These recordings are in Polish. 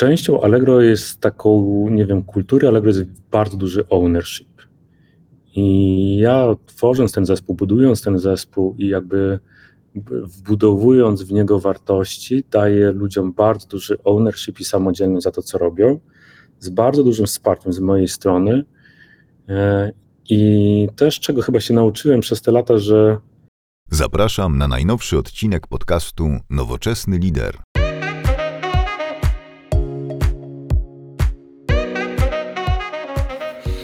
częścią Allegro jest taką, nie wiem, kultury, Allegro jest bardzo duży ownership. I ja tworząc ten zespół, budując ten zespół i jakby wbudowując w niego wartości, daję ludziom bardzo duży ownership i samodzielność za to, co robią, z bardzo dużym wsparciem z mojej strony. E, I też, czego chyba się nauczyłem przez te lata, że. Zapraszam na najnowszy odcinek podcastu Nowoczesny Lider.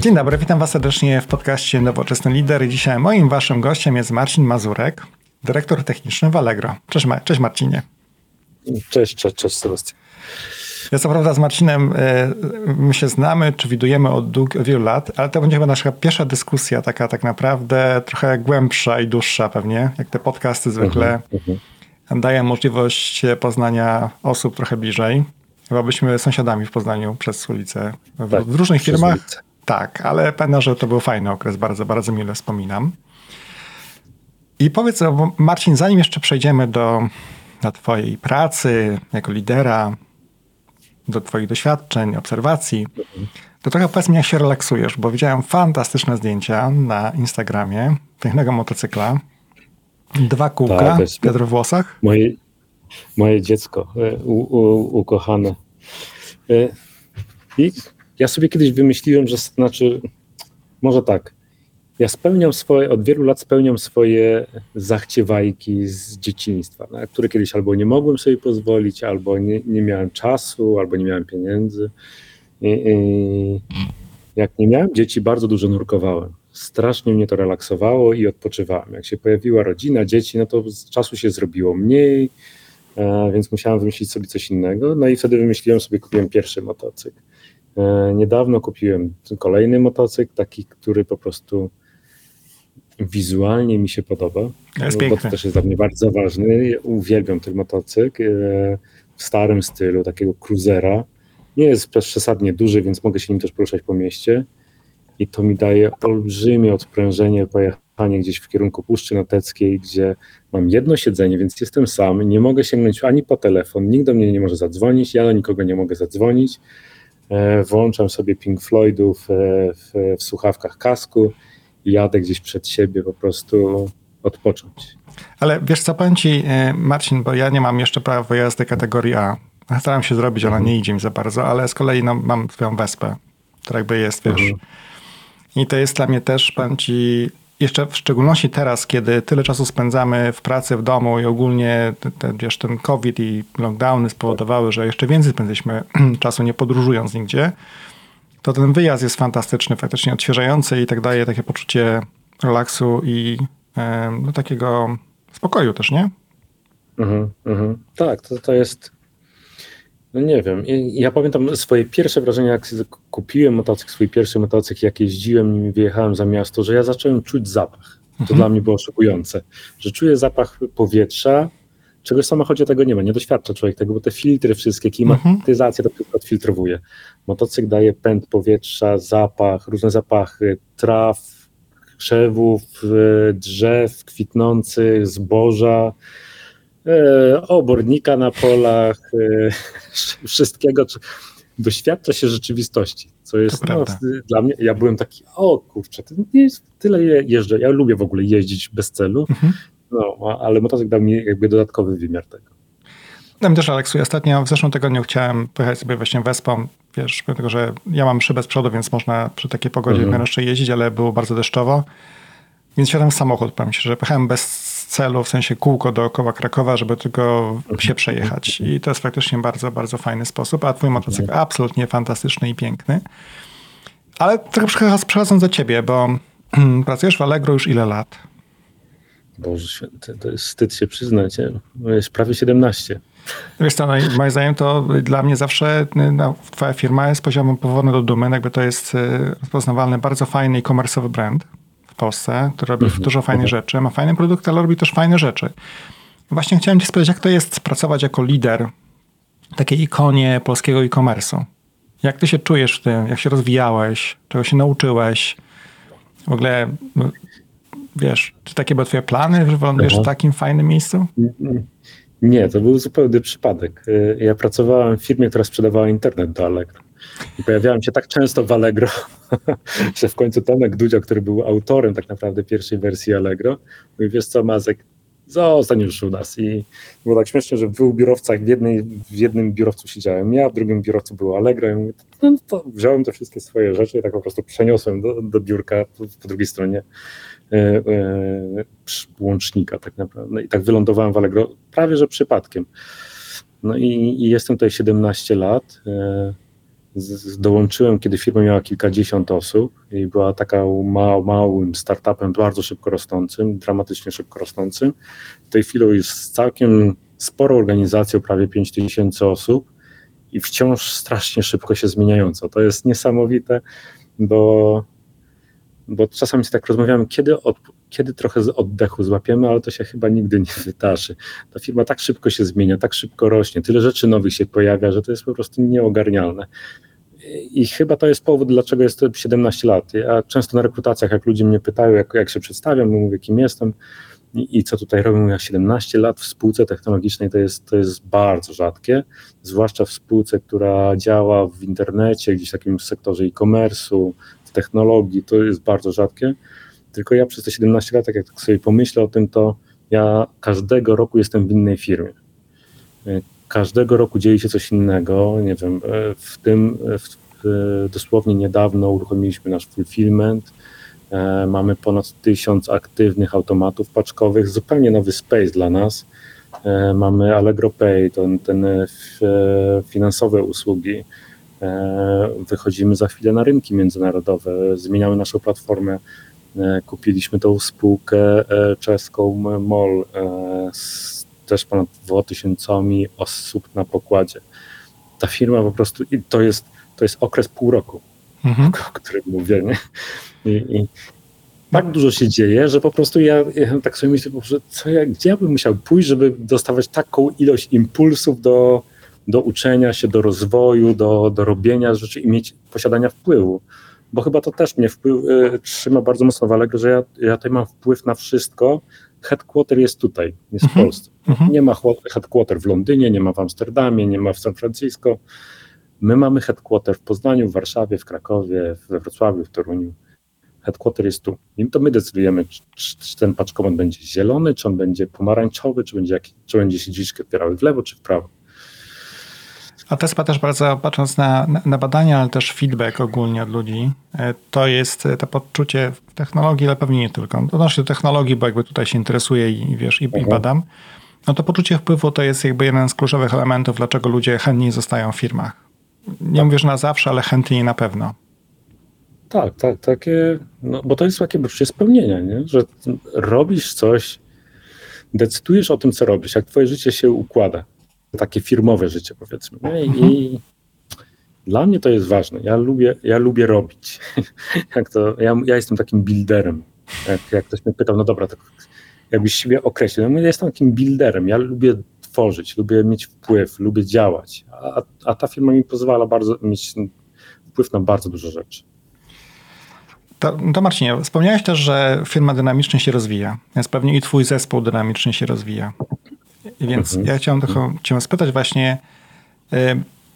Dzień dobry, witam Was serdecznie w podcaście Nowoczesny Lider. I dzisiaj moim Waszym gościem jest Marcin Mazurek, dyrektor techniczny w Allegro. Cześć, cześć Marcinie. Cześć, cześć, cześć Sebastian. Ja co prawda z Marcinem y, my się znamy, czy widujemy od, dług, wielu lat, ale to będzie chyba nasza pierwsza dyskusja, taka tak naprawdę trochę głębsza i dłuższa pewnie, jak te podcasty zwykle uh -huh. dają możliwość poznania osób trochę bliżej. Chyba byliśmy sąsiadami w Poznaniu przez ulicę w, tak, różnych firmach. Ulicę. Tak, ale pamiętam, że to był fajny okres, bardzo, bardzo mile wspominam. I powiedz, Marcin, zanim jeszcze przejdziemy do, do Twojej pracy jako lidera, do Twoich doświadczeń, obserwacji, to trochę powiedz mi, jak się relaksujesz, bo widziałem fantastyczne zdjęcia na Instagramie pięknego motocykla. Dwa kółka, tak, wiatr w włosach. Moje, moje dziecko e, u, u, ukochane. E, I ja sobie kiedyś wymyśliłem, że znaczy, może tak, ja spełniam swoje, od wielu lat spełniam swoje zachciewajki z dzieciństwa, na które kiedyś albo nie mogłem sobie pozwolić, albo nie, nie miałem czasu, albo nie miałem pieniędzy. I, i jak nie miałem dzieci, bardzo dużo nurkowałem. Strasznie mnie to relaksowało i odpoczywałem. Jak się pojawiła rodzina, dzieci, no to z czasu się zrobiło mniej, e, więc musiałem wymyślić sobie coś innego. No i wtedy wymyśliłem sobie, kupiłem pierwszy motocykl. E, niedawno kupiłem kolejny motocykl, taki, który po prostu wizualnie mi się podoba, jest bo to też jest dla mnie bardzo ważny. Uwielbiam ten motocykl e, w starym stylu, takiego cruisera. Nie jest przesadnie duży, więc mogę się nim też poruszać po mieście i to mi daje olbrzymie odprężenie, pojechanie gdzieś w kierunku Puszczy Noteckiej, gdzie mam jedno siedzenie, więc jestem sam, nie mogę sięgnąć ani po telefon, nikt do mnie nie może zadzwonić, ja do nikogo nie mogę zadzwonić włączam sobie Pink Floydów e, w, w słuchawkach kasku i jadę gdzieś przed siebie po prostu odpocząć. Ale wiesz co, powiem ci e, Marcin, bo ja nie mam jeszcze prawa jazdy kategorii A. Staram się zrobić, ona mhm. nie idzie mi za bardzo, ale z kolei no, mam swoją wespę, która jakby jest, wiesz. Mhm. I to jest dla mnie też, powiem ci, jeszcze w szczególności teraz, kiedy tyle czasu spędzamy w pracy, w domu i ogólnie ten, wiesz, ten COVID i lockdowny spowodowały, że jeszcze więcej spędziliśmy czasu nie podróżując nigdzie, to ten wyjazd jest fantastyczny, faktycznie odświeżający i tak daje takie poczucie relaksu i no, takiego spokoju też, nie? Mhm, mhm. Tak, to, to jest no nie wiem. Ja pamiętam swoje pierwsze wrażenie, jak kupiłem motocykl, swój pierwszy motocykl, jak jeździłem i wyjechałem za miasto, że ja zacząłem czuć zapach. To mhm. dla mnie było szokujące, że czuję zapach powietrza, czego w samochodzie tego nie ma. Nie doświadcza człowiek tego, bo te filtry wszystkie, klimatyzacja to wszystko odfiltrowuje. Motocykl daje pęd powietrza, zapach, różne zapachy, traw, krzewów, e, drzew kwitnących, zboża, obornika na polach, e, wszystkiego. Doświadcza się rzeczywistości, co jest no, dla mnie. Ja byłem taki, o kurczę, tyle jeżdżę. Ja lubię w ogóle jeździć bez celu, mhm. no, ale motocykl dał mi jakby dodatkowy wymiar tego. Ja też, Aleksu, ostatnio w zeszłym tygodniu chciałem pojechać sobie właśnie Wespą, wiesz, dlatego, że ja mam szybę z przodu, więc można przy takiej pogodzie mhm. jeszcze jeździć, ale było bardzo deszczowo. Więc wsiadłem w samochód, powiem się, że pojechałem bez celu, w sensie kółko dookoła Krakowa, żeby tylko się przejechać. I to jest faktycznie bardzo, bardzo fajny sposób. A twój motocykl absolutnie fantastyczny i piękny. Ale trochę przechodząc do ciebie, bo pracujesz w Allegro już ile lat? Boże święty, to jest wstyd się przyznać. Jest prawie 17. Wiesz co, no, moim zdaniem to dla mnie zawsze no, twoja firma jest poziomem powodny do dumy, jakby to jest y, rozpoznawalny, bardzo fajny e-commerce'owy brand. Polsce, który robi mhm. dużo fajnych rzeczy, ma fajne produkty, ale robi też fajne rzeczy. Właśnie chciałem cię spytać, jak to jest pracować jako lider takiej ikonie polskiego e-commerce'u? Jak ty się czujesz w tym? Jak się rozwijałeś? Czego się nauczyłeś? W ogóle, no, wiesz, czy takie były twoje plany, że wylądujesz w takim fajnym miejscu? Nie, to był zupełny przypadek. Ja pracowałem w firmie, która sprzedawała internet do Allegro. I pojawiałem się tak często w Allegro, że w końcu Tomek Dudzio, który był autorem tak naprawdę pierwszej wersji Allegro, mówi, wiesz co Mazek, zostań już u nas. I było tak śmiesznie, że w dwóch biurowcach, w, jednej, w jednym biurowcu siedziałem ja, w drugim biurowcu było Allegro i mówię, no to wziąłem te wszystkie swoje rzeczy i tak po prostu przeniosłem do, do biurka po, po drugiej stronie e, e, łącznika tak naprawdę. I tak wylądowałem w Allegro prawie, że przypadkiem. No i, i jestem tutaj 17 lat. e, Dołączyłem, kiedy firma miała kilkadziesiąt osób i była taka ma, małym startupem, bardzo szybko rosnącym, dramatycznie szybko rosnącym. W tej chwili jest całkiem sporą organizacją, prawie 5 tysięcy osób i wciąż strasznie szybko się zmieniająco. To jest niesamowite, bo, bo czasami się tak rozmawiamy, kiedy, od, kiedy trochę z oddechu złapiemy, ale to się chyba nigdy nie wydarzy. Ta firma tak szybko się zmienia, tak szybko rośnie, tyle rzeczy nowych się pojawia, że to jest po prostu nieogarnialne. I chyba to jest powód, dlaczego jest to 17 lat. Ja często na rekrutacjach, jak ludzie mnie pytają, jak, jak się przedstawiam, mówię, kim jestem i, i co tutaj robię, mówię, ja 17 lat w spółce technologicznej to jest, to jest bardzo rzadkie, zwłaszcza w spółce, która działa w internecie, gdzieś w takim sektorze e-commerce'u, w technologii, to jest bardzo rzadkie. Tylko ja przez te 17 lat, jak tak sobie pomyślę o tym, to ja każdego roku jestem w innej firmie. Każdego roku dzieje się coś innego. Nie wiem, e, w tym e, w, e, dosłownie niedawno uruchomiliśmy nasz fulfillment. Mamy ponad tysiąc aktywnych automatów paczkowych, zupełnie nowy space dla nas. Mamy Allegro Pay, ten, ten finansowe usługi. Wychodzimy za chwilę na rynki międzynarodowe, zmieniamy naszą platformę. Kupiliśmy tą spółkę czeską MOL z też ponad 2000 osób na pokładzie. Ta firma po prostu, i to jest, to jest okres pół roku, Mhm. o którym mówię, nie? I, i tak dużo się dzieje, że po prostu ja, ja tak sobie myślę, że co ja, gdzie ja bym musiał pójść, żeby dostawać taką ilość impulsów do, do uczenia się, do rozwoju, do, do robienia rzeczy i mieć posiadania wpływu. Bo chyba to też mnie wpływ, y, trzyma bardzo mocno w Allegro, że ja, ja tutaj mam wpływ na wszystko. Headquarter jest tutaj, jest w Mhm. Polsce. Mhm. Nie ma headquarter w Londynie, nie ma w Amsterdamie, nie ma w San Francisco. My mamy headquarter w Poznaniu, w Warszawie, w Krakowie, we Wrocławiu, w Toruniu. Headquarter jest tu. I to my decydujemy, czy, czy, ten paczkomat będzie zielony, czy on będzie pomarańczowy, czy będzie, jaki, czy będzie się drzwiczki otwierały w lewo, czy w prawo. A chyba też bardzo, patrząc na, na- badania, ale też feedback ogólnie od ludzi, e, to jest e, to poczucie w technologii, ale pewnie nie tylko. Odnoszę się do technologii, bo jakby tutaj się interesuję i, wiesz, i, i Mhm. badam. No to poczucie wpływu to jest jakby jeden z kluczowych elementów, dlaczego ludzie chętniej zostają w firmach. Nie mówię, że na zawsze, ale chętniej na pewno. Tak, tak, takie, no, bo to jest takie poczucie spełnienia, nie? że robisz coś, decydujesz o tym, co robisz, jak twoje życie się układa. Takie firmowe życie, powiedzmy. Nie? I, i dla mnie to jest ważne. Ja lubię, ja lubię robić. jak to, ja, ja jestem takim builderem. Jak, jak ktoś mnie pytał, no dobra, to jakbyś siebie określił, ja mówię, ja jestem takim builderem. Ja lubię tworzyć, lubię mieć wpływ, lubię działać. A, a ta firma mi pozwala bardzo mieć wpływ na bardzo dużo rzeczy. To, to Marcinie, wspomniałeś też, że firma dynamicznie się rozwija, więc pewnie i twój zespół dynamicznie się rozwija. Więc Mhm. ja chciałem tylko cię spytać właśnie, y,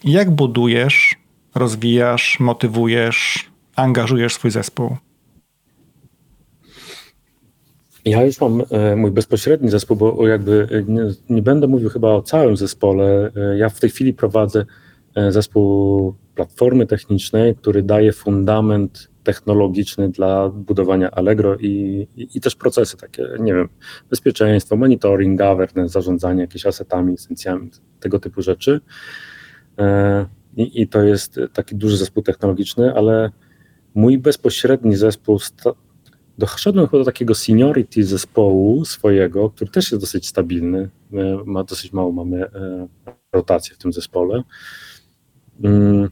jak budujesz, rozwijasz, motywujesz, angażujesz swój zespół? Ja już mam e, mój bezpośredni zespół, bo jakby nie, nie będę mówił chyba o całym zespole. E, Ja w tej chwili prowadzę zespół platformy technicznej, który daje fundament technologiczny dla budowania Allegro i, i, i też procesy takie, nie wiem, bezpieczeństwo, monitoring, governance, zarządzanie jakimiś asetami, licencjami, tego typu rzeczy. E, I, I to jest taki duży zespół technologiczny, ale mój bezpośredni zespół doszedłem chyba do takiego seniority zespołu swojego, który też jest dosyć stabilny. My Ma dosyć mało mamy e, rotację w tym zespole. Mm.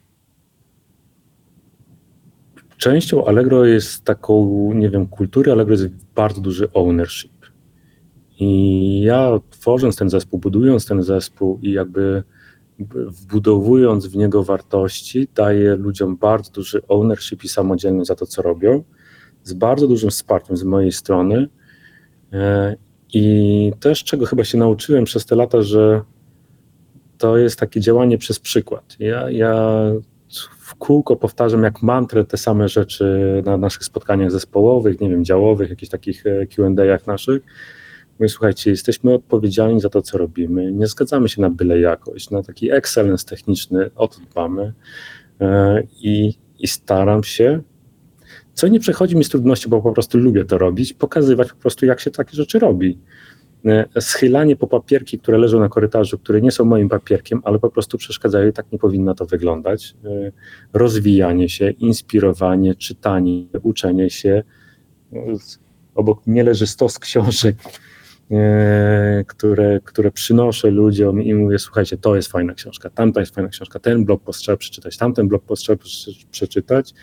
Częścią Allegro jest taką, nie wiem, kultury Allegro jest bardzo duży ownership. I ja tworząc ten zespół, budując ten zespół i jakby wbudowując w niego wartości, daję ludziom bardzo duży ownership i samodzielność za to, co robią z bardzo dużym wsparciem z mojej strony. E, I też czego chyba się nauczyłem przez te lata, że to jest takie działanie przez przykład. Ja, ja w kółko powtarzam jak mantrę te same rzeczy na naszych spotkaniach zespołowych, nie wiem, działowych, jakichś takich e, Q&A'ach naszych. Mówię, słuchajcie, jesteśmy odpowiedzialni za to, co robimy. Nie zgadzamy się na byle jakość, na taki excellence techniczny, o to dbamy. E, I, i staram się, co nie przechodzi mi z trudności, bo po prostu lubię to robić, pokazywać po prostu, jak się takie rzeczy robi. E, schylanie po papierki, które leżą na korytarzu, które nie są moim papierkiem, ale po prostu przeszkadzają i tak nie powinno to wyglądać. E, rozwijanie się, inspirowanie, czytanie, uczenie się. Obok mnie leży stos książek, e, które, które przynoszę ludziom i mówię, słuchajcie, to jest fajna książka, tamta jest fajna książka, ten blog post trzeba przeczytać, tamten blog post trzeba przeczytać.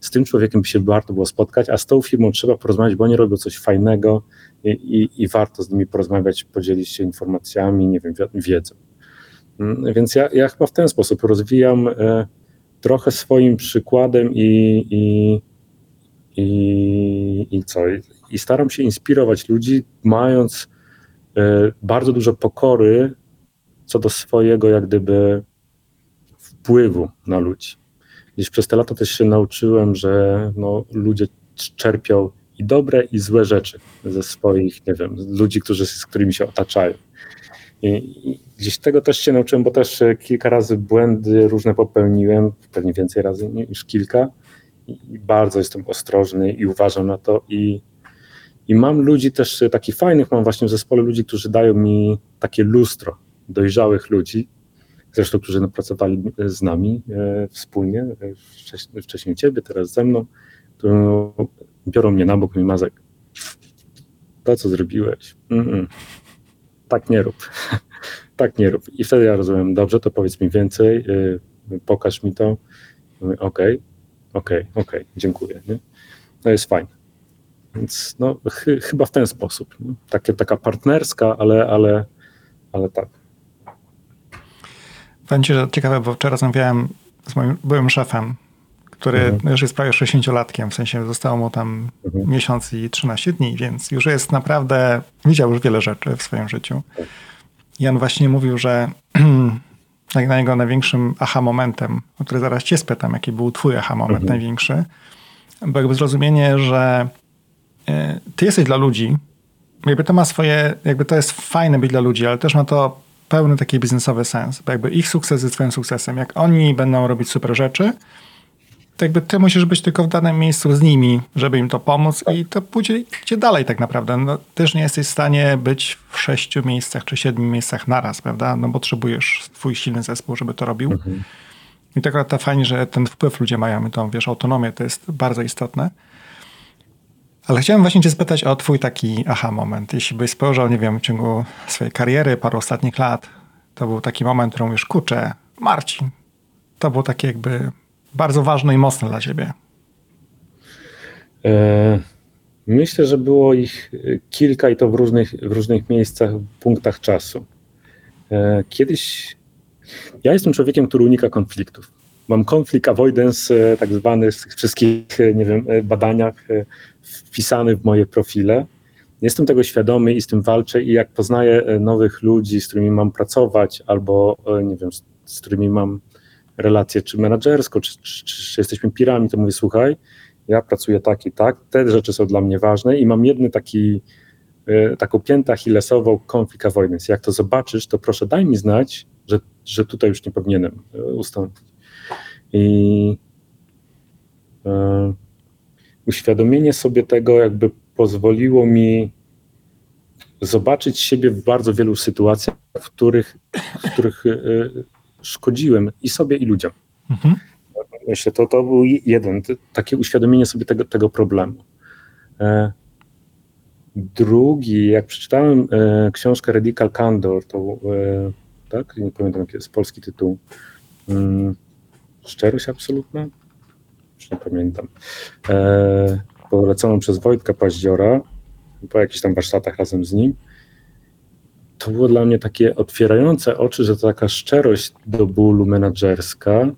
Z tym człowiekiem by się warto było spotkać, a z tą firmą trzeba porozmawiać, bo oni robią coś fajnego, i, i, i warto z nimi porozmawiać, podzielić się informacjami, nie wiem, wiedzą. Mm, więc ja, ja chyba w ten sposób rozwijam e, trochę swoim przykładem i, i, i, i co? I staram się inspirować ludzi, mając e, bardzo dużo pokory co do swojego, jak gdyby, wpływu na ludzi. Gdzieś przez te lata też się nauczyłem, że no, ludzie czerpią i dobre, i złe rzeczy ze swoich, nie wiem, ludzi, którzy, z którymi się otaczają. I, I, gdzieś tego też się nauczyłem, bo też e, kilka razy błędy różne popełniłem, pewnie więcej razy niż kilka. I bardzo jestem ostrożny i uważam na to. I, i mam ludzi też e, takich fajnych, mam właśnie w zespole ludzi, którzy dają mi takie lustro dojrzałych ludzi, zresztą, którzy pracowali z nami e, wspólnie, e, wcześniej, wcześniej ciebie, teraz ze mną, biorą mnie na bok i Mazek, to co zrobiłeś, mm -mm. tak nie rób, tak nie rób. I wtedy ja rozumiem, dobrze, to powiedz mi więcej, yy, pokaż mi to, okej, okej, okay, okej, dziękuję. Nie? To jest fajne. Więc no, ch chyba w ten sposób. Takie, taka partnerska, ale, ale, ale tak. Będzie że ciekawe, bo wczoraj rozmawiałem z moim byłym szefem który mhm. już jest prawie 60-latkiem, w sensie zostało mu tam mhm. miesiąc i 13 dni, więc już jest naprawdę, widział już wiele rzeczy w swoim życiu. I on właśnie mówił, że na jego największym aha momentem, o który zaraz cię spytam, jaki był twój aha moment mhm. największy, bo jakby zrozumienie, że e, ty jesteś dla ludzi, jakby to ma swoje, jakby to jest fajne być dla ludzi, ale też ma to pełny taki biznesowy sens, bo jakby ich sukces jest twoim sukcesem. Jak oni będą robić super rzeczy, jakby ty musisz być tylko w danym miejscu z nimi, żeby im to pomóc i to pójdzie gdzie dalej tak naprawdę. No, też nie jesteś w stanie być w sześciu miejscach czy siedmiu miejscach naraz, prawda? No potrzebujesz twój silny zespół, żeby to robił. Mhm. I tak to fajnie, że ten wpływ ludzie mają, tą wiesz, autonomię, to jest bardzo istotne. Ale chciałem właśnie cię spytać o twój taki aha moment. Jeśli byś spojrzał, nie wiem, w ciągu swojej kariery, paru ostatnich lat, to był taki moment, który mówisz, kurczę, Marcin, to był taki jakby bardzo ważne i mocne dla ciebie? E, myślę, że było ich kilka i to w różnych, w różnych miejscach, punktach czasu. E, kiedyś ja jestem człowiekiem, który unika konfliktów. Mam konflikt avoidance, e, tak zwany w tych wszystkich, nie wiem, badaniach wpisany w moje profile. Jestem tego świadomy i z tym walczę i jak poznaję nowych ludzi, z którymi mam pracować albo, nie wiem, z którymi mam relację, czy menadżerską, czy, czy, czy jesteśmy pirami, to mówię, słuchaj, ja pracuję tak i tak, te rzeczy są dla mnie ważne i mam jedny taki, y, taką piętę achillesową konflikt avoidance. Jak to zobaczysz, to proszę daj mi znać, że, że tutaj już nie powinienem e, ustąpić. I y, uświadomienie sobie tego jakby pozwoliło mi zobaczyć siebie w bardzo wielu sytuacjach, w których, w których y, szkodziłem i sobie, i ludziom. Mhm. Myślę, to, to był jeden, takie uświadomienie sobie tego, tego problemu. E, drugi, jak przeczytałem e, książkę Radical Candor, to e, tak, nie pamiętam jaki jest polski tytuł, mm, Szczerość absolutna? Już nie pamiętam. Poleconą przez Wojtka Paździora, po jakichś tam warsztatach razem z nim to było dla mnie takie otwierające oczy, że to taka szczerość do bólu menadżerska,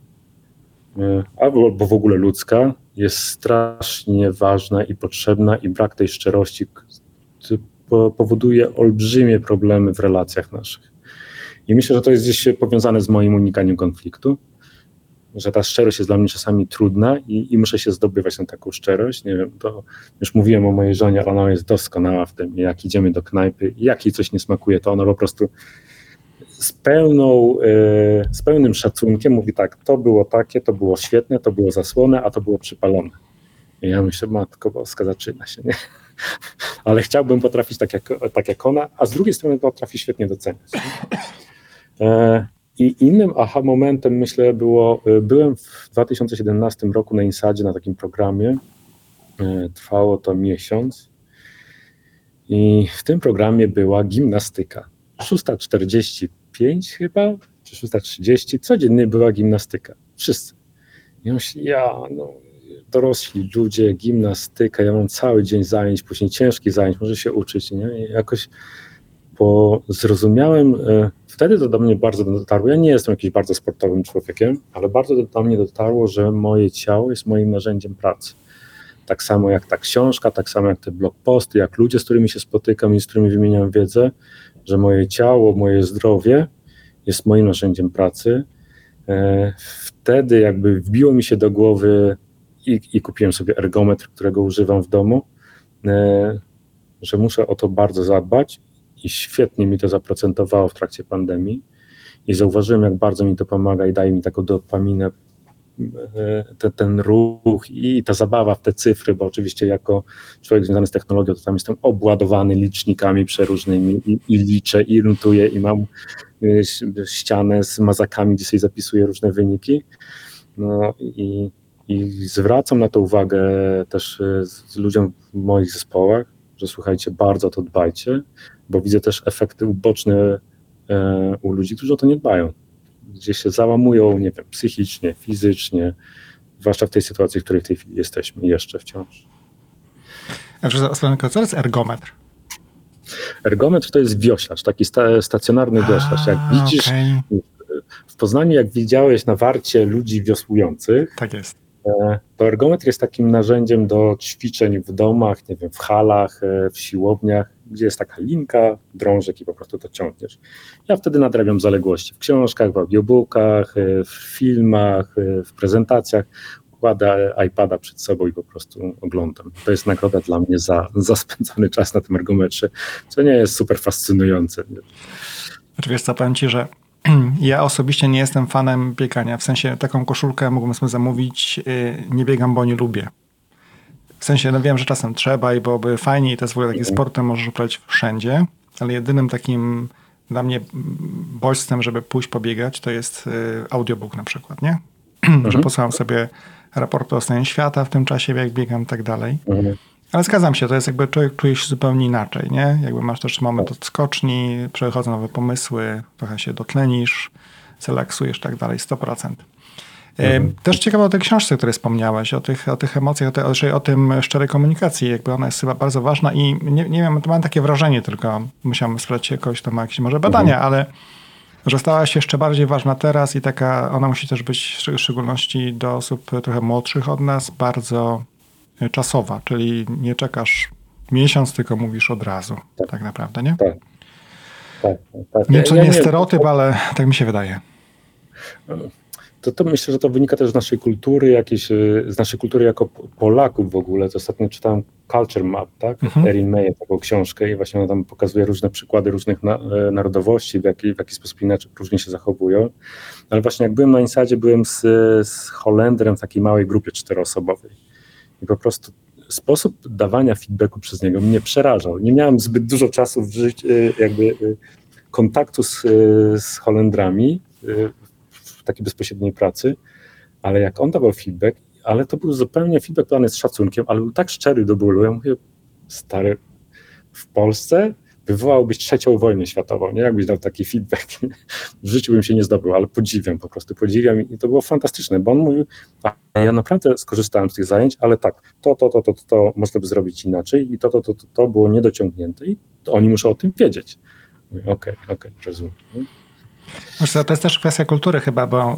e, albo w ogóle ludzka, jest strasznie ważna i potrzebna i brak tej szczerości po, powoduje olbrzymie problemy w relacjach naszych. I myślę, że to jest gdzieś powiązane z moim unikaniem konfliktu, że ta szczerość jest dla mnie czasami trudna i, i muszę się zdobywać na taką szczerość. Nie wiem, to już mówiłem o mojej żonie, ona jest doskonała w tym. Jak idziemy do knajpy i jak jej coś nie smakuje, to ona po prostu z, pełną, e, z pełnym szacunkiem mówi tak, to było takie, to było świetne, to było zasłone, a to było przypalone. I ja myślę, matko boska, zaczyna się, nie? Ale chciałbym potrafić tak jak, tak jak ona, a z drugiej strony potrafi świetnie doceniać. I innym aha momentem, myślę, było, e, byłem w 2017 roku na Insadzie na takim programie, trwało to miesiąc i w tym programie była gimnastyka. 6.45 chyba, czy 6.30, codziennie była gimnastyka. Wszyscy. I myślę, ja, no, dorośli ludzie, gimnastyka, ja mam cały dzień zajęć, później ciężkich zajęć, może się uczyć, nie? I jakoś po zrozumiałem, e, wtedy to do mnie bardzo dotarło, ja nie jestem jakimś bardzo sportowym człowiekiem, ale bardzo do mnie dotarło, że moje ciało jest moim narzędziem pracy. Tak samo jak ta książka, tak samo jak te blogposty, jak ludzie, z którymi się spotykam i z którymi wymieniam wiedzę, że moje ciało, moje zdrowie jest moim narzędziem pracy. E, wtedy jakby wbiło mi się do głowy i, i kupiłem sobie ergometr, którego używam w domu, e, że muszę o to bardzo zadbać i świetnie mi to zaprocentowało w trakcie pandemii i zauważyłem, jak bardzo mi to pomaga i daje mi taką dopaminę E, te, ten ruch i ta zabawa w te cyfry, bo oczywiście jako człowiek związany z technologią, to tam jestem obładowany licznikami przeróżnymi i, i liczę, i notuję, i mam e, ścianę z mazakami, gdzie sobie zapisuję różne wyniki. No i, i zwracam na to uwagę też e, z ludziom w moich zespołach, słuchajcie, bardzo to dbajcie, bo widzę też efekty uboczne u ludzi, którzy o to nie dbają gdzie się załamują, nie wiem, psychicznie, fizycznie, zwłaszcza w tej sytuacji, w której w tej chwili jesteśmy jeszcze wciąż. A co jest ergometr? Ergometr to jest wioślarz, taki sta stacjonarny wioślarz. Jak widzisz okay. w Poznaniu, jak widziałeś na warcie ludzi wiosłujących, tak jest. E, to ergometr jest takim narzędziem do ćwiczeń w domach, nie wiem, w halach, e, w siłowniach, gdzie jest taka linka, drążek i po prostu to ciągniesz. Ja wtedy nadrabiam zaległości w książkach, w audiobookach, e, w filmach, w prezentacjach. Kładę iPada przed sobą i po prostu oglądam. To jest nagroda dla mnie za, za spędzony czas na tym ergometrze, co nie jest super fascynujące. Znaczy wiesz powiem Ci, że ja osobiście nie jestem fanem biegania. W sensie taką koszulkę mógłbym sobie zamówić. Y, nie biegam, bo nie lubię. W sensie, no wiem, że czasem trzeba i byłoby fajnie i to jest w ogóle takie sportem możesz uprawiać wszędzie, ale jedynym takim dla mnie bodźcem, żeby pójść pobiegać, to jest y, audiobook na przykład, nie? Mhm. że posłucham sobie raportu o stanie świata w tym czasie, jak biegam i tak dalej. Mhm. Ale zgadzam się, to jest jakby człowiek czuje się zupełnie inaczej, nie? Jakby masz też moment odskoczni, przechodzą nowe pomysły, trochę się dotlenisz, zrelaksujesz i tak dalej, 100%. Mhm. Też ciekawe o tej książce, o której wspomniałeś, o tych, o tych emocjach, o, te, o tym szczerej komunikacji, jakby ona jest chyba bardzo ważna i nie, nie wiem, mam takie wrażenie tylko, musiałem sprawdzić jakoś, to ma jakieś może badania, mhm. ale że stała się jeszcze bardziej ważna teraz i taka, ona musi też być w szczególności do osób trochę młodszych od nas, bardzo czasowa, czyli nie czekasz miesiąc, tylko mówisz od razu, tak, tak naprawdę, nie? Tak. tak, tak. Nie, to ja, nie jest stereotyp, ale tak mi się wydaje. To, to myślę, że to wynika też z naszej kultury, jakieś, y, z naszej kultury jako Polaków w ogóle. To ostatnio czytałem Culture Map, tak? Mhm. Erin May, taką książkę i właśnie ona tam pokazuje różne przykłady różnych na, e, narodowości, w jaki, w jaki sposób inaczej różnie się zachowują. Ale właśnie jak byłem na Insadzie, byłem z, z Holendrem w takiej małej grupie czteroosobowej i po prostu sposób dawania feedbacku przez niego mnie przerażał. Nie miałem zbyt dużo czasu w życiu, y, jakby y, kontaktu z, y, z Holendrami w takiej bezpośredniej pracy, ale jak on dawał feedback, ale to był zupełnie feedback dany z szacunkiem, ale był tak szczery do bólu. Ja mówię, stary, w Polsce wywołałbyś trzecią wojnę światową, nie? Jakbyś dał taki feedback. W życiu bym się nie zdobył, ale podziwiam, po prostu podziwiam i to było fantastyczne, bo on mówił, ja naprawdę skorzystałem z tych zajęć, ale tak, to, to, to, to, to, to można by zrobić inaczej i to, to, to, to, to było niedociągnięte i oni muszą o tym wiedzieć. Okej, okej, okay, rozumiem. to jest też kwestia kultury chyba, bo y,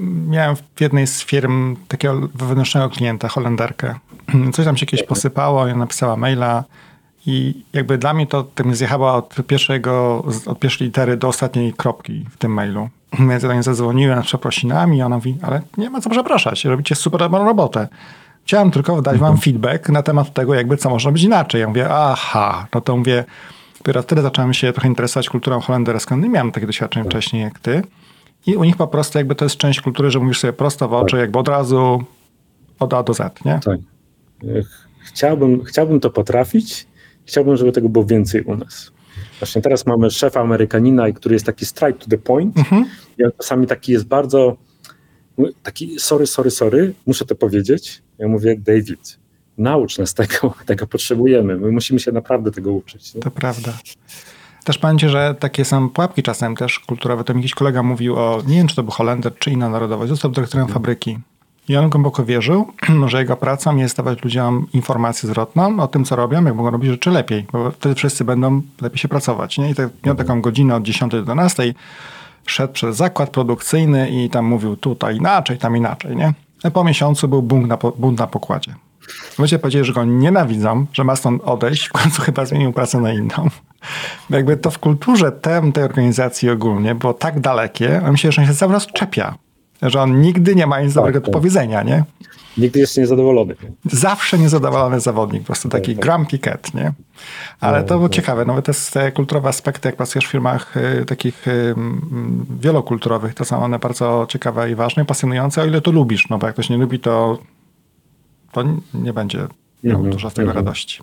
miałem w jednej z firm takiego wewnętrznego klienta, Holenderkę. Coś tam się kiedyś posypało, ja napisała maila, I jakby dla mnie to tak mnie zjechała od, pierwszego, od pierwszej litery do ostatniej kropki w tym mailu. Więc ja do niej zadzwoniłem z przeprosinami ona mówi, ale nie ma co przepraszać, robicie super dobrą robotę. Chciałem tylko dać wam feedback na temat tego, jakby co można być inaczej. Ja mówię, aha, no to mówię, dopiero wtedy zacząłem się trochę interesować kulturą holenderską. Nie miałem takich doświadczeń wcześniej jak ty. I u nich po prostu jakby to jest część kultury, że mówisz sobie prosto w oczy, jakby od razu od A do Z, nie? Tak. Chciałbym, chciałbym to potrafić. Chciałbym, żeby tego było więcej u nas. Właśnie teraz mamy szefa Amerykanina, który jest taki straight to the point. Mhm. I on czasami taki jest bardzo taki sorry, sorry, sorry, muszę to powiedzieć. Ja mówię, David, naucz nas tego, tego potrzebujemy. My musimy się naprawdę tego uczyć. Nie? To prawda. Też pamięcie, że takie są pułapki czasem też kulturowe. To mi jakiś kolega mówił o, nie wiem czy to był Holender, czy inna narodowość, został dyrektorem fabryki. I on głęboko wierzył, że jego pracą jest dawać ludziom informację zwrotną o tym, co robią, jak mogą robić rzeczy lepiej, bo wtedy wszyscy będą lepiej się pracować. Nie? I tak, miał taką godzinę od 10 do 11, szedł przez zakład produkcyjny i tam mówił tutaj inaczej, tam inaczej. Nie? Po miesiącu był bunt na, bunt na pokładzie. Ludzie powiedzieli, że go nienawidzą, że ma stąd odejść, w końcu chyba zmienił pracę na inną. Jakby to w kulturze tem tej organizacji ogólnie było tak dalekie, a myślę, że on się cały raz czepia że on nigdy nie ma nic dobrego tak, do powiedzenia, nie? Nigdy jest niezadowolony. Zawsze niezadowolony zawodnik, po prostu taki tak, grumpy cat, nie? Ale no, to było no. ciekawe, nawet no, te kulturowe aspekty, jak pracujesz w firmach y, takich y, wielokulturowych, to są one bardzo ciekawe i ważne, pasjonujące, o ile to lubisz, no bo jak ktoś nie lubi, to, to nie będzie miał -hmm, dużo z tego -hmm. radości.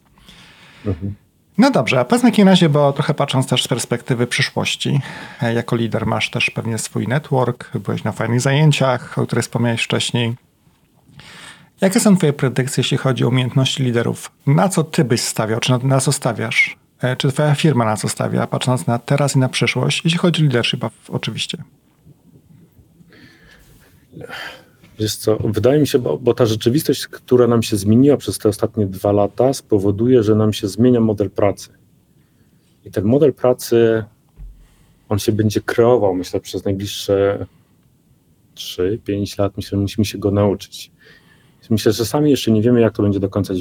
-hmm. No dobrze, a powiedzmy w takim razie, bo trochę patrząc też z perspektywy przyszłości, e, jako lider masz też pewnie swój network, byłeś na fajnych zajęciach, o których wspomniałeś wcześniej. Jakie są twoje predykcje, jeśli chodzi o umiejętności liderów? Na co ty byś stawiał, czy na, na co stawiasz? E, czy twoja firma na co stawia, patrząc na teraz i na przyszłość, jeśli chodzi o leadership oczywiście? Wiesz co, wydaje mi się, bo, bo, ta rzeczywistość, która nam się zmieniła przez te ostatnie dwa lata, spowoduje, że nam się zmienia model pracy. I ten model pracy, on się będzie kreował, myślę, przez najbliższe 3-5 lat. Myślę, że musimy się go nauczyć. Myślę, że sami jeszcze nie wiemy, jak to będzie do końca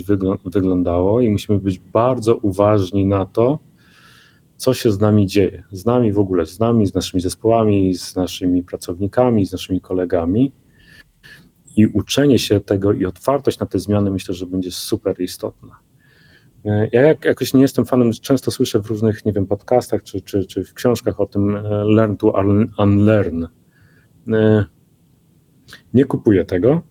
wyglądało i musimy być bardzo uważni na to, co się z nami dzieje. Z nami w ogóle, z nami, z naszymi zespołami, z naszymi pracownikami, z naszymi kolegami i uczenie się tego i otwartość na te zmiany myślę, że będzie super istotna. E, ja jak, jakoś nie jestem fanem, często słyszę w różnych, nie wiem, podcastach czy, czy, czy w książkach o tym e, learn to unlearn. E, nie kupuję tego,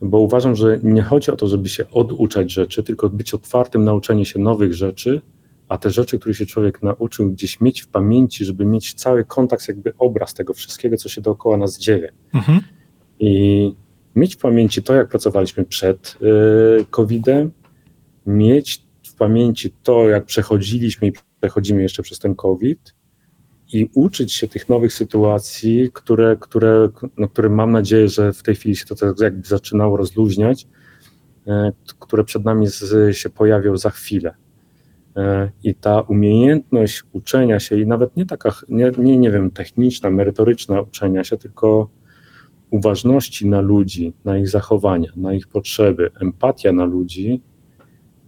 bo uważam, że nie chodzi o to, żeby się oduczać rzeczy, tylko być otwartym na uczenie się nowych rzeczy, a te rzeczy, które się człowiek nauczył, gdzieś mieć w pamięci, żeby mieć cały kontakt, jakby obraz tego wszystkiego, co się dookoła nas dzieje. Mhm. I mieć w pamięci to, jak pracowaliśmy przed y, COVID-em, mieć w pamięci to, jak przechodziliśmy i przechodzimy jeszcze przez ten COVID i uczyć się tych nowych sytuacji, które, które, no, które mam nadzieję, że w tej chwili się to tak jakby zaczynało rozluźniać, y, które przed nami z, się pojawią za chwilę. Y, I ta umiejętność uczenia się, i nawet nie taka, nie, nie, nie wiem, techniczna, merytoryczna uczenia się, tylko uważności na ludzi, na ich zachowania, na ich potrzeby, empatia na ludzi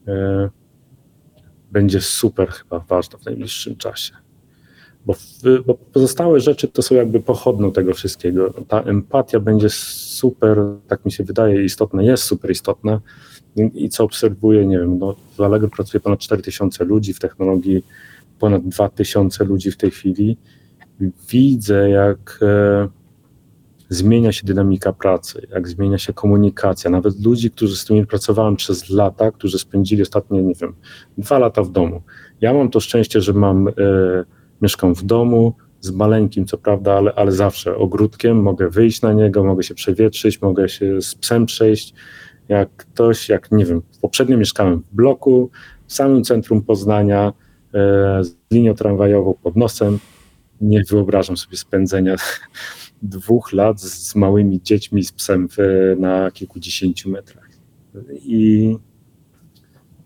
e, będzie super chyba ważna w najbliższym czasie. Bo, bo, pozostałe rzeczy to są jakby pochodną tego wszystkiego. Ta empatia będzie super, tak mi się wydaje, istotna, jest super istotna. I, i co obserwuję, nie wiem, no, w Allegro pracuje ponad 4000 ludzi, w technologii ponad 2000 ludzi w tej chwili. Widzę, jak e, zmienia się dynamika pracy, jak zmienia się komunikacja. Nawet ludzi, którzy z którymi pracowałem przez lata, którzy spędzili ostatnie, nie wiem, dwa lata w domu. Ja mam to szczęście, że mam, e, mieszkam w domu z maleńkim, co prawda, ale, ale zawsze ogródkiem, mogę wyjść na niego, mogę się przewietrzyć, mogę się z psem przejść. Jak ktoś, jak nie wiem, poprzednio mieszkałem w bloku, w samym centrum Poznania, e, z linią tramwajową pod nosem, nie wyobrażam sobie spędzenia dwóch lat z małymi dziećmi, z psem w, na kilkudziesięciu metrach. I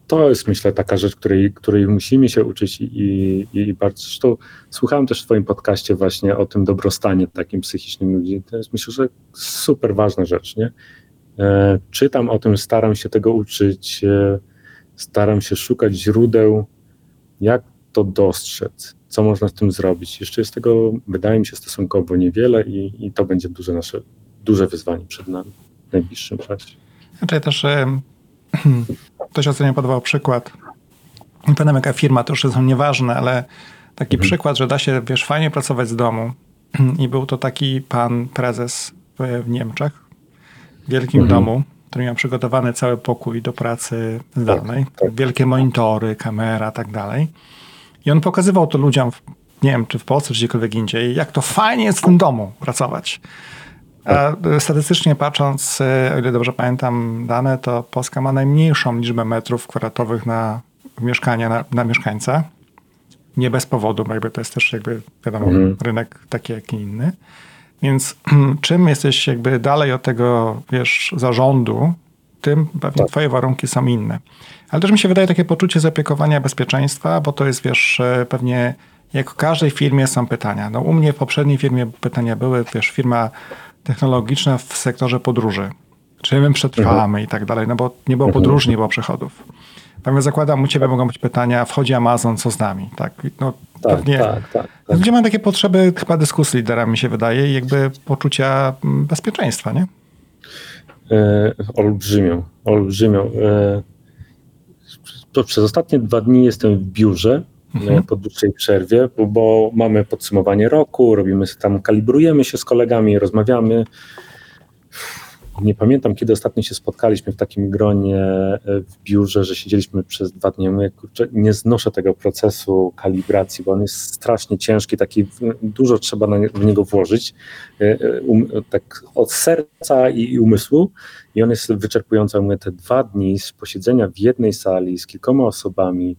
to jest, myślę, taka rzecz, której, której musimy się uczyć i, i bardzo. Zresztą słuchałem też w Twoim podcaście właśnie o tym dobrostanie takim psychicznym ludzi. To jest, myślę, że super ważna rzecz, nie? E, czytam o tym, staram się tego uczyć. E, staram się szukać źródeł, jak to dostrzec, co można z tym zrobić. Jeszcze jest tego, wydaje mi się, stosunkowo niewiele i, i to będzie duże nasze, duże wyzwanie przed nami w najbliższym czasie. Znaczy też e, ktoś ostatnio podawał przykład, nie pamiętam jaka firma, to już jest nieważne, ale taki mhm. przykład, że da się, wiesz, fajnie pracować z domu i był to taki pan prezes w Niemczech, w wielkim mhm. domu, który miał przygotowany cały pokój do pracy zdalnej, tak, tak. wielkie monitory, kamera, tak dalej. I on pokazywał to ludziom, w, nie wiem, czy w Polsce, czy gdziekolwiek indziej, jak to fajnie jest w tym domu pracować. A tak. statystycznie patrząc, o ile dobrze pamiętam dane, to Polska ma najmniejszą liczbę metrów kwadratowych na mieszkania, na, na mieszkańca. Nie bez powodu, bo jakby to jest też jakby, wiadomo, mhm. rynek taki jak inny. Więc czym jesteś jakby dalej od tego, wiesz, zarządu, tym pewnie tak. twoje warunki są inne. Ale też mi się wydaje takie poczucie zaopiekowania bezpieczeństwa, bo to jest, wiesz, e, pewnie jak w każdej firmie są pytania. No u mnie w poprzedniej firmie pytania były, wiesz, firma technologiczna w sektorze podróży. Czy my przetrwamy mhm. i tak dalej, no bo nie było mhm. podróży, nie było przychodów. Natomiast zakładam, u ciebie mogą być pytania, wchodzi Amazon, co z nami? Tak, no, tak, pewnie, tak, tak, tak. Gdzie mam takie potrzeby chyba dyskusji liderami, mi się wydaje, i jakby poczucia mm, bezpieczeństwa, nie? E, olbrzymią, olbrzymią. E, przez ostatnie dwa dni jestem w biurze mhm. E, po dłuższej przerwie, bo, bo, mamy podsumowanie roku, robimy tam, kalibrujemy się z kolegami, rozmawiamy nie pamiętam, kiedy ostatnio się spotkaliśmy w takim gronie e, w biurze, że siedzieliśmy przez dwa dni. Mówię, kurczę, nie znoszę tego procesu kalibracji, bo on jest strasznie ciężki, taki dużo trzeba na nie, w niego włożyć, e, e, um, tak od serca i, i, umysłu i on jest wyczerpujący. Mówię, te dwa dni z posiedzenia w jednej sali z kilkoma osobami,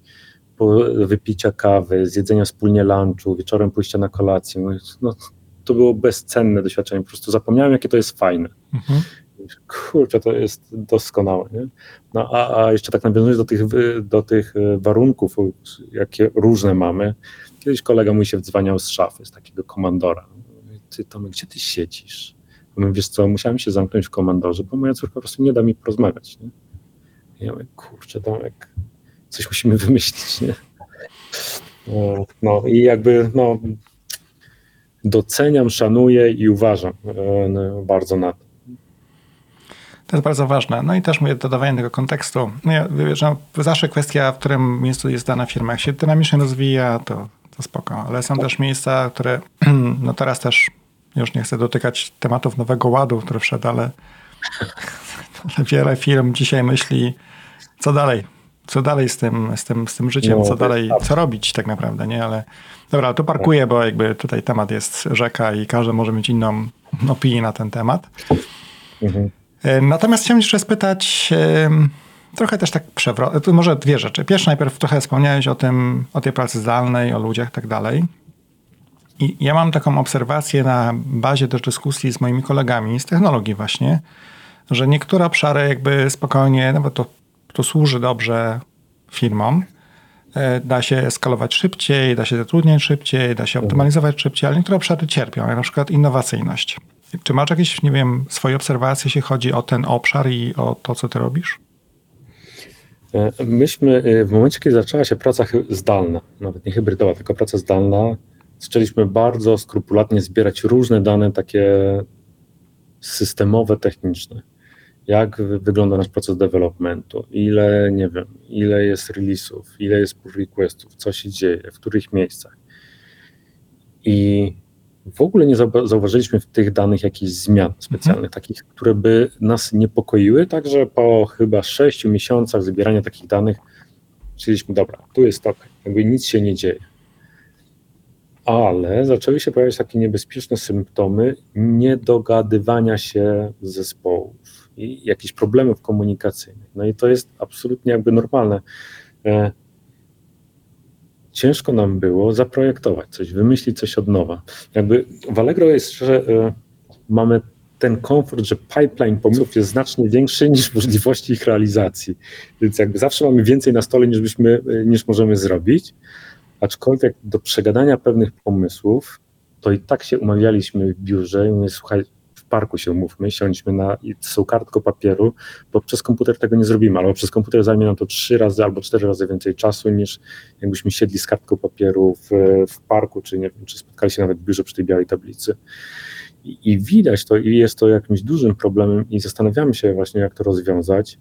wypicia kawy, zjedzenia wspólnie lunchu, wieczorem pójścia na kolację, no, to było bezcenne doświadczenie, po prostu zapomniałem, jakie to jest fajne. Mhm kurczę, to jest doskonałe. Nie? No a, a jeszcze tak nawiązując do tych, do tych e, warunków, jakie różne mamy, kiedyś kolega mój się wdzwaniał z szafy, z takiego komandora. Ty Tomek, gdzie ty siedzisz? Mówię, wiesz co, musiałem się zamknąć w komandorze, bo moja córka po prostu nie da mi porozmawiać. Nie? I ja mówię, kurczę Tomek, coś musimy wymyślić, nie? No, no i jakby, no, doceniam, szanuję i uważam e, no, bardzo na to. To jest bardzo ważne. No i też mówię, dodawanie tego kontekstu. No ja, wiesz, no, zawsze kwestia, w którym miejscu jest dana firma. Jak się dynamicznie rozwija, to, to spoko. Ale są też miejsca, które, no teraz też już nie chcę dotykać tematów nowego ładu, który wszedł, ale, ale wiele firm dzisiaj myśli, co dalej? Co dalej z tym, z tym, z tym życiem? No, co dalej, co robić tak naprawdę, nie? Ale dobra, tu parkuję, bo jakby tutaj temat jest rzeka i każdy może mieć inną opinię na ten temat. Mhm. E, natomiast chciałem jeszcze spytać, trochę też tak przewrot, może dwie rzeczy. Pierwsza, najpierw trochę wspomniałeś o tym, o tej pracy zdalnej, o ludziach i tak dalej. I ja mam taką obserwację na bazie też dyskusji z moimi kolegami z technologii właśnie, że niektóre obszary jakby spokojnie, no bo to, to służy dobrze firmom, e, da się skalować szybciej, da się zatrudniać szybciej, da się optymalizować szybciej, ale niektóre obszary cierpią, jak na przykład innowacyjność. Czy masz jakieś, nie wiem, swoje obserwacje, jeśli chodzi o ten obszar i o to, co ty robisz? E, myśmy e, w momencie, kiedy zaczęła się praca zdalna, nawet nie hybrydowa, tylko praca zdalna, zaczęliśmy bardzo skrupulatnie zbierać różne dane takie systemowe, techniczne. Jak wygląda nasz proces developmentu, ile, nie wiem, ile jest release'ów, ile jest pull requestów, co się dzieje, w których miejscach. I w ogóle nie zauważyliśmy w tych danych jakichś zmian specjalnych, mhm. takich, które by nas niepokoiły, także po chyba sześciu miesiącach zbierania takich danych stwierdziliśmy, dobra, tu jest ok, jakby nic się nie dzieje. Ale zaczęły się pojawiać takie niebezpieczne symptomy niedogadywania się zespołów i jakichś problemów komunikacyjnych. No i to jest absolutnie jakby normalne. Ciężko nam było zaprojektować coś, wymyślić coś od nowa. Jakby w Allegro jest, że y, mamy ten komfort, że pipeline pomysłów jest znacznie większy niż możliwości ich realizacji. Więc jakby zawsze mamy więcej na stole niż, byśmy, e, niż możemy zrobić. Aczkolwiek do przegadania pewnych pomysłów, to i tak się umawialiśmy w biurze i mówię, słuchaj, parku się umówmy, siądźmy na z tą kartką papieru, bo przez komputer tego nie zrobimy, albo przez komputer zajmie nam to trzy razy albo cztery razy więcej czasu niż jakbyśmy siedli z kartką papieru w, w parku, czy nie wiem, czy spotkali się nawet w biurze przy tej białej tablicy. I, I widać to i jest to jakimś dużym problemem i zastanawiamy się właśnie, jak to rozwiązać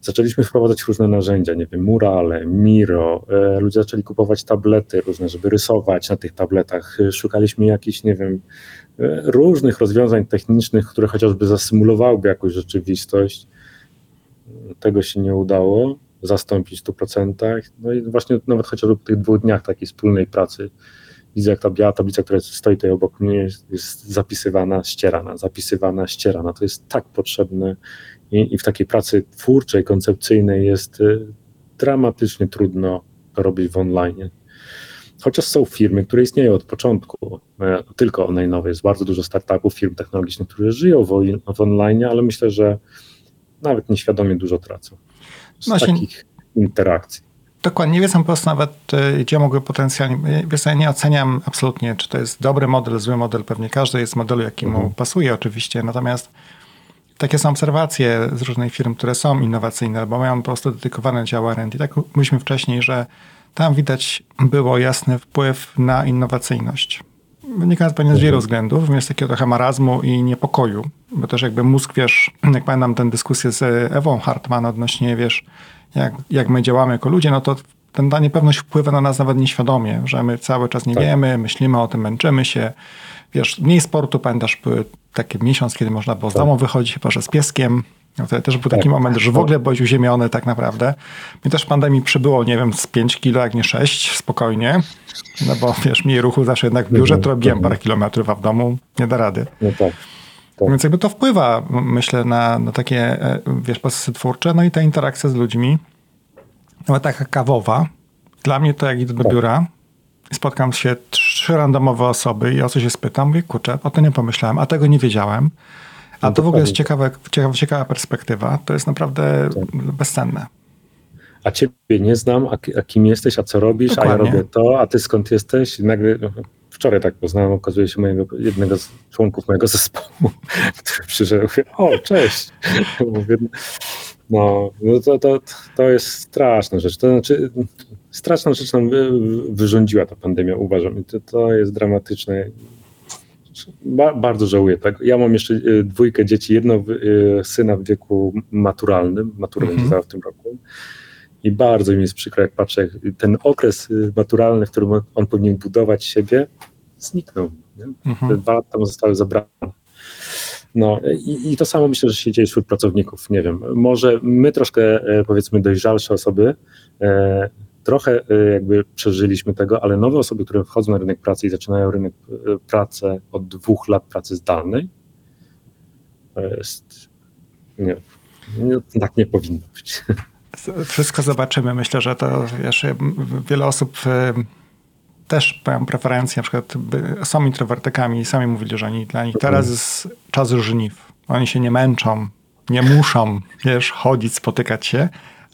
zaczęliśmy wprowadzać różne narzędzia, nie wiem, murale, Miro, e, ludzie zaczęli kupować tablety różne, żeby rysować na tych tabletach, e, szukaliśmy jakichś, nie wiem, różnych rozwiązań technicznych, które chociażby zasymulowałyby jakąś rzeczywistość. Tego się nie udało zastąpić w 100%. No i właśnie nawet chociażby po tych dwóch dniach takiej wspólnej pracy widzę, jak ta biała tablica, która stoi tutaj obok mnie, jest, zapisywana, ścierana, zapisywana, ścierana. To jest tak potrzebne i, i w takiej pracy twórczej, koncepcyjnej jest y, dramatycznie trudno robić w online. Chociaż są firmy, które istnieją od początku, e, tylko online, jest bardzo dużo startupów, firm technologicznych, które żyją w, w online, ale myślę, że nawet nieświadomie dużo tracą z no takich interakcji. Dokładnie, nie wiedzą po prostu nawet, y, gdzie mogły potencjalnie. Wiesz, ja nie oceniam absolutnie, czy to jest dobry model, zły model. Pewnie każdy jest modelu, jaki mu mhm. pasuje, oczywiście. Natomiast takie są obserwacje z różnych firm, które są innowacyjne, bo mają po prostu dedykowane działa R&D. Tak mówiliśmy wcześniej, że tam widać było jasny wpływ na innowacyjność. Wynika pewnie z wielu mhm. względów, jest takiego trochę marazmu i niepokoju, bo też jakby mózg, wiesz, jak pamiętam tę dyskusję z Ewą Hartman odnośnie, wiesz, jak, jak my działamy jako ludzie, no to ten, ta niepewność wpływa na nas nawet nieświadomie, że my cały czas nie tak. wiemy, myślimy o tym, męczymy się. Wiesz, mniej sportu, pamiętasz, były taki miesiąc, kiedy można było z tak. domu wychodzić, chyba że z pieskiem. No to też był taki tak. moment, że w ogóle byłeś uziemiony tak naprawdę. Mi też w pandemii przybyło, nie wiem, z 5 kilo, jak nie 6, spokojnie. No bo wiesz, mniej ruchu zawsze jednak w biurze, to robiłem parę kilometrów, a w domu nie da rady. No tak. Tak. Więc jakby to wpływa, myślę, na, na takie, e, wiesz, procesy twórcze, no i ta interakcja z ludźmi, nawet taka kawowa. Dla mnie to jak idę do tak. biura, spotkam się trzy randomowe osoby i o coś się spytam, mówię, kurczę, o to nie pomyślałem, a tego nie wiedziałem. A no to w ogóle jest ciekawa, ciekawa, ciekawa perspektywa. To jest naprawdę tak. bezcenne. A ciebie nie znam, a, a, kim jesteś, a co robisz, Dokładnie. a ja robię to, a ty skąd jesteś? I nagle wczoraj tak poznałem, okazuje się mojego, jednego z członków mojego zespołu, który przyszedł, mówię, o, cześć. Mówię, no, no to, to, to jest straszna rzecz. To znaczy, straszna rzecz nam wyrządziła ta pandemia, uważam. I to, to jest dramatyczne. Ba, bardzo żałuję tego. Ja mam jeszcze y, dwójkę dzieci, jedno y, syna w wieku maturalnym, maturę mm -hmm. będzie w tym roku. I bardzo mi jest przykro, jak patrzę, jak ten okres y, maturalny, w którym on powinien budować siebie, zniknął. Mhm. Te dwa lata temu zostały zabrane. No i, i, to samo myślę, że się dzieje wśród pracowników. Nie wiem, może my troszkę, e, powiedzmy, dojrzalsze osoby, e, trochę e, jakby przeżyliśmy tego, ale nowe osoby, które wchodzą na rynek pracy i zaczynają rynek pracy od dwóch lat pracy zdalnej, to jest. Nie, nie, tak nie powinno być. Wszystko zobaczymy. Myślę, że to wiesz, wiele osób też mają preferencje, na przykład są introwertykami i sami mówili, że oni, dla nich teraz jest czas żniw. Oni się nie męczą, nie muszą, wiesz, chodzić, spotykać się,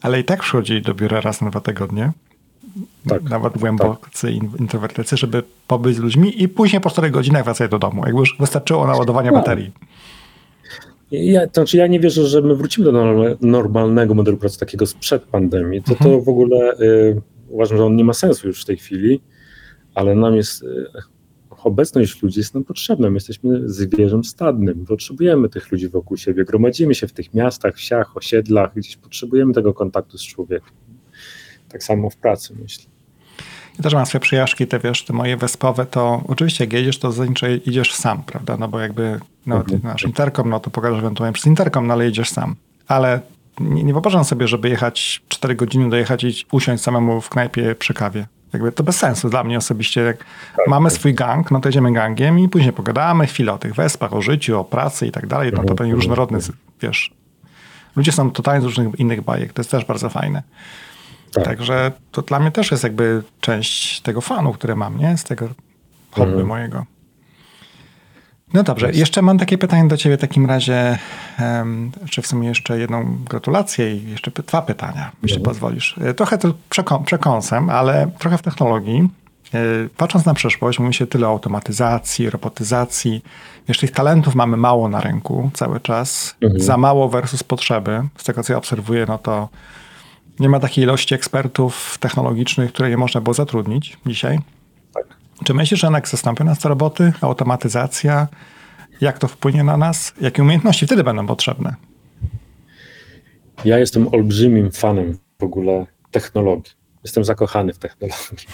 ale i tak przychodzili do biura raz na dwa tygodnie. Tak, nawet głębocy tak. introwertycy, żeby pobyć z ludźmi i później po 4 godzinach wracać do domu. Jakby już wystarczyło naładowania no. baterii. Ja, to znaczy ja nie wierzę, że my wrócimy do normalnego modelu pracy takiego sprzed pandemii. To, mhm. to w ogóle y, uważam, że on nie ma sensu już w tej chwili ale nam jest, e, obecność ludzi jest nam potrzebna. My jesteśmy zwierzem stadnym, potrzebujemy tych ludzi wokół siebie, gromadzimy się w tych miastach, wsiach, osiedlach, gdzieś potrzebujemy tego kontaktu z człowiekiem. Tak samo w pracy, myślę. Ja też mam swoje przyjaźnie, te wiesz, te moje wespowe, to oczywiście jak jedziesz, to zazwyczaj idziesz sam, prawda, no bo jakby no, mhm. masz interkom, no to pokażesz ewentualnie przez interkom, no ale jedziesz sam. Ale nie, nie wyobrażam sobie, żeby jechać 4 godziny, dojechać i usiąść samemu w knajpie przy kawie. Jakby to bez sensu dla mnie osobiście. Jak tak, mamy tak. swój gang, no to jedziemy gangiem i później pogadamy chwilę o tych wespach, o życiu, o pracy i tak dalej. No to mhm. pewnie różnorodny, wiesz. Ludzie są totalnie z różnych innych bajek. To jest też bardzo fajne. Tak. Także to dla mnie też jest jakby część tego fanu, który mam, nie? Z tego hobby mhm. mojego. No dobrze, jeszcze mam takie pytanie do ciebie w takim razie, um, czy w sumie jeszcze jedną gratulację i jeszcze dwa pytania, jeśli mhm. pozwolisz. E, trochę to przekąsem, ale trochę w technologii. patrząc na przyszłość, mówi się tyle o automatyzacji, robotyzacji. Wiesz, tych talentów mamy mało na rynku cały czas. Mhm. Za mało versus potrzeby. Z tego, co ja obserwuję, no to nie ma takiej ilości ekspertów technologicznych, które nie można było zatrudnić dzisiaj. Czy myślisz, że jednak zastąpi nas te roboty, automatyzacja? Jak to wpłynie na nas? Jakie umiejętności wtedy będą potrzebne? Ja jestem olbrzymim fanem w ogóle technologii. Jestem zakochany w technologii.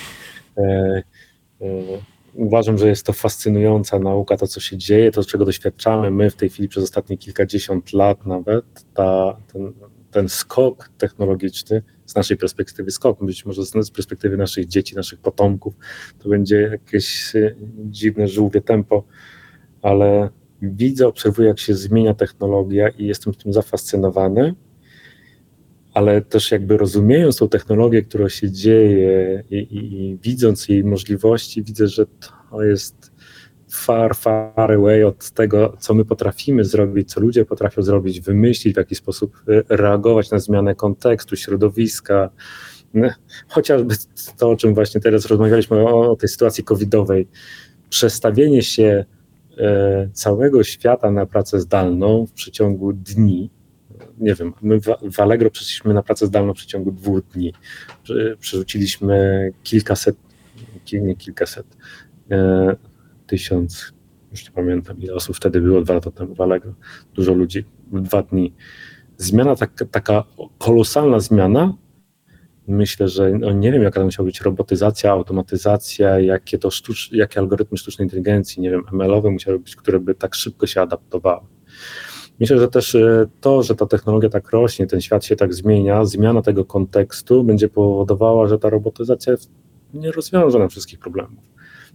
E, e, uważam, że jest to fascynująca nauka, to co się dzieje, to czego doświadczamy my w tej chwili przez ostatnie kilkadziesiąt lat nawet. Ta, ten, ten skok technologiczny, z naszej perspektywy skok, być może z perspektywy naszych dzieci, naszych potomków, to będzie jakieś e, dziwne, żółwie tempo, ale widzę, obserwuję, jak się zmienia technologia i jestem tym zafascynowany ale też jakby rozumiejąc tą technologię, która się dzieje i, i, i, widząc jej możliwości, widzę, że to jest far, far away od tego, co my potrafimy zrobić, co ludzie potrafią zrobić, wymyślić, w jaki sposób e, reagować na zmianę kontekstu, środowiska. No, chociażby to, o czym właśnie teraz rozmawialiśmy, o, tej sytuacji covidowej. Przestawienie się e, całego świata na pracę zdalną w przeciągu dni, nie wiem, my w Allegro przeszliśmy na pracę zdalną w przeciągu dwóch dni. Przerzuciliśmy kilkaset, nie kilkaset, e, tysiąc, już nie pamiętam ile osób wtedy było dwa lata temu w dużo ludzi, dwa dni. Zmiana, tak, taka kolosalna zmiana, myślę, że no nie wiem, jaka to musiała być robotyzacja, automatyzacja, jakie to sztucz, jakie algorytmy sztucznej inteligencji, nie wiem, ML-owe musiały być, które by tak szybko się adaptowały. Myślę, że też e, to, że ta technologia tak rośnie, ten świat się tak zmienia, zmiana tego kontekstu będzie powodowała, że ta robotyzacja nie rozwiąże nam wszystkich problemów.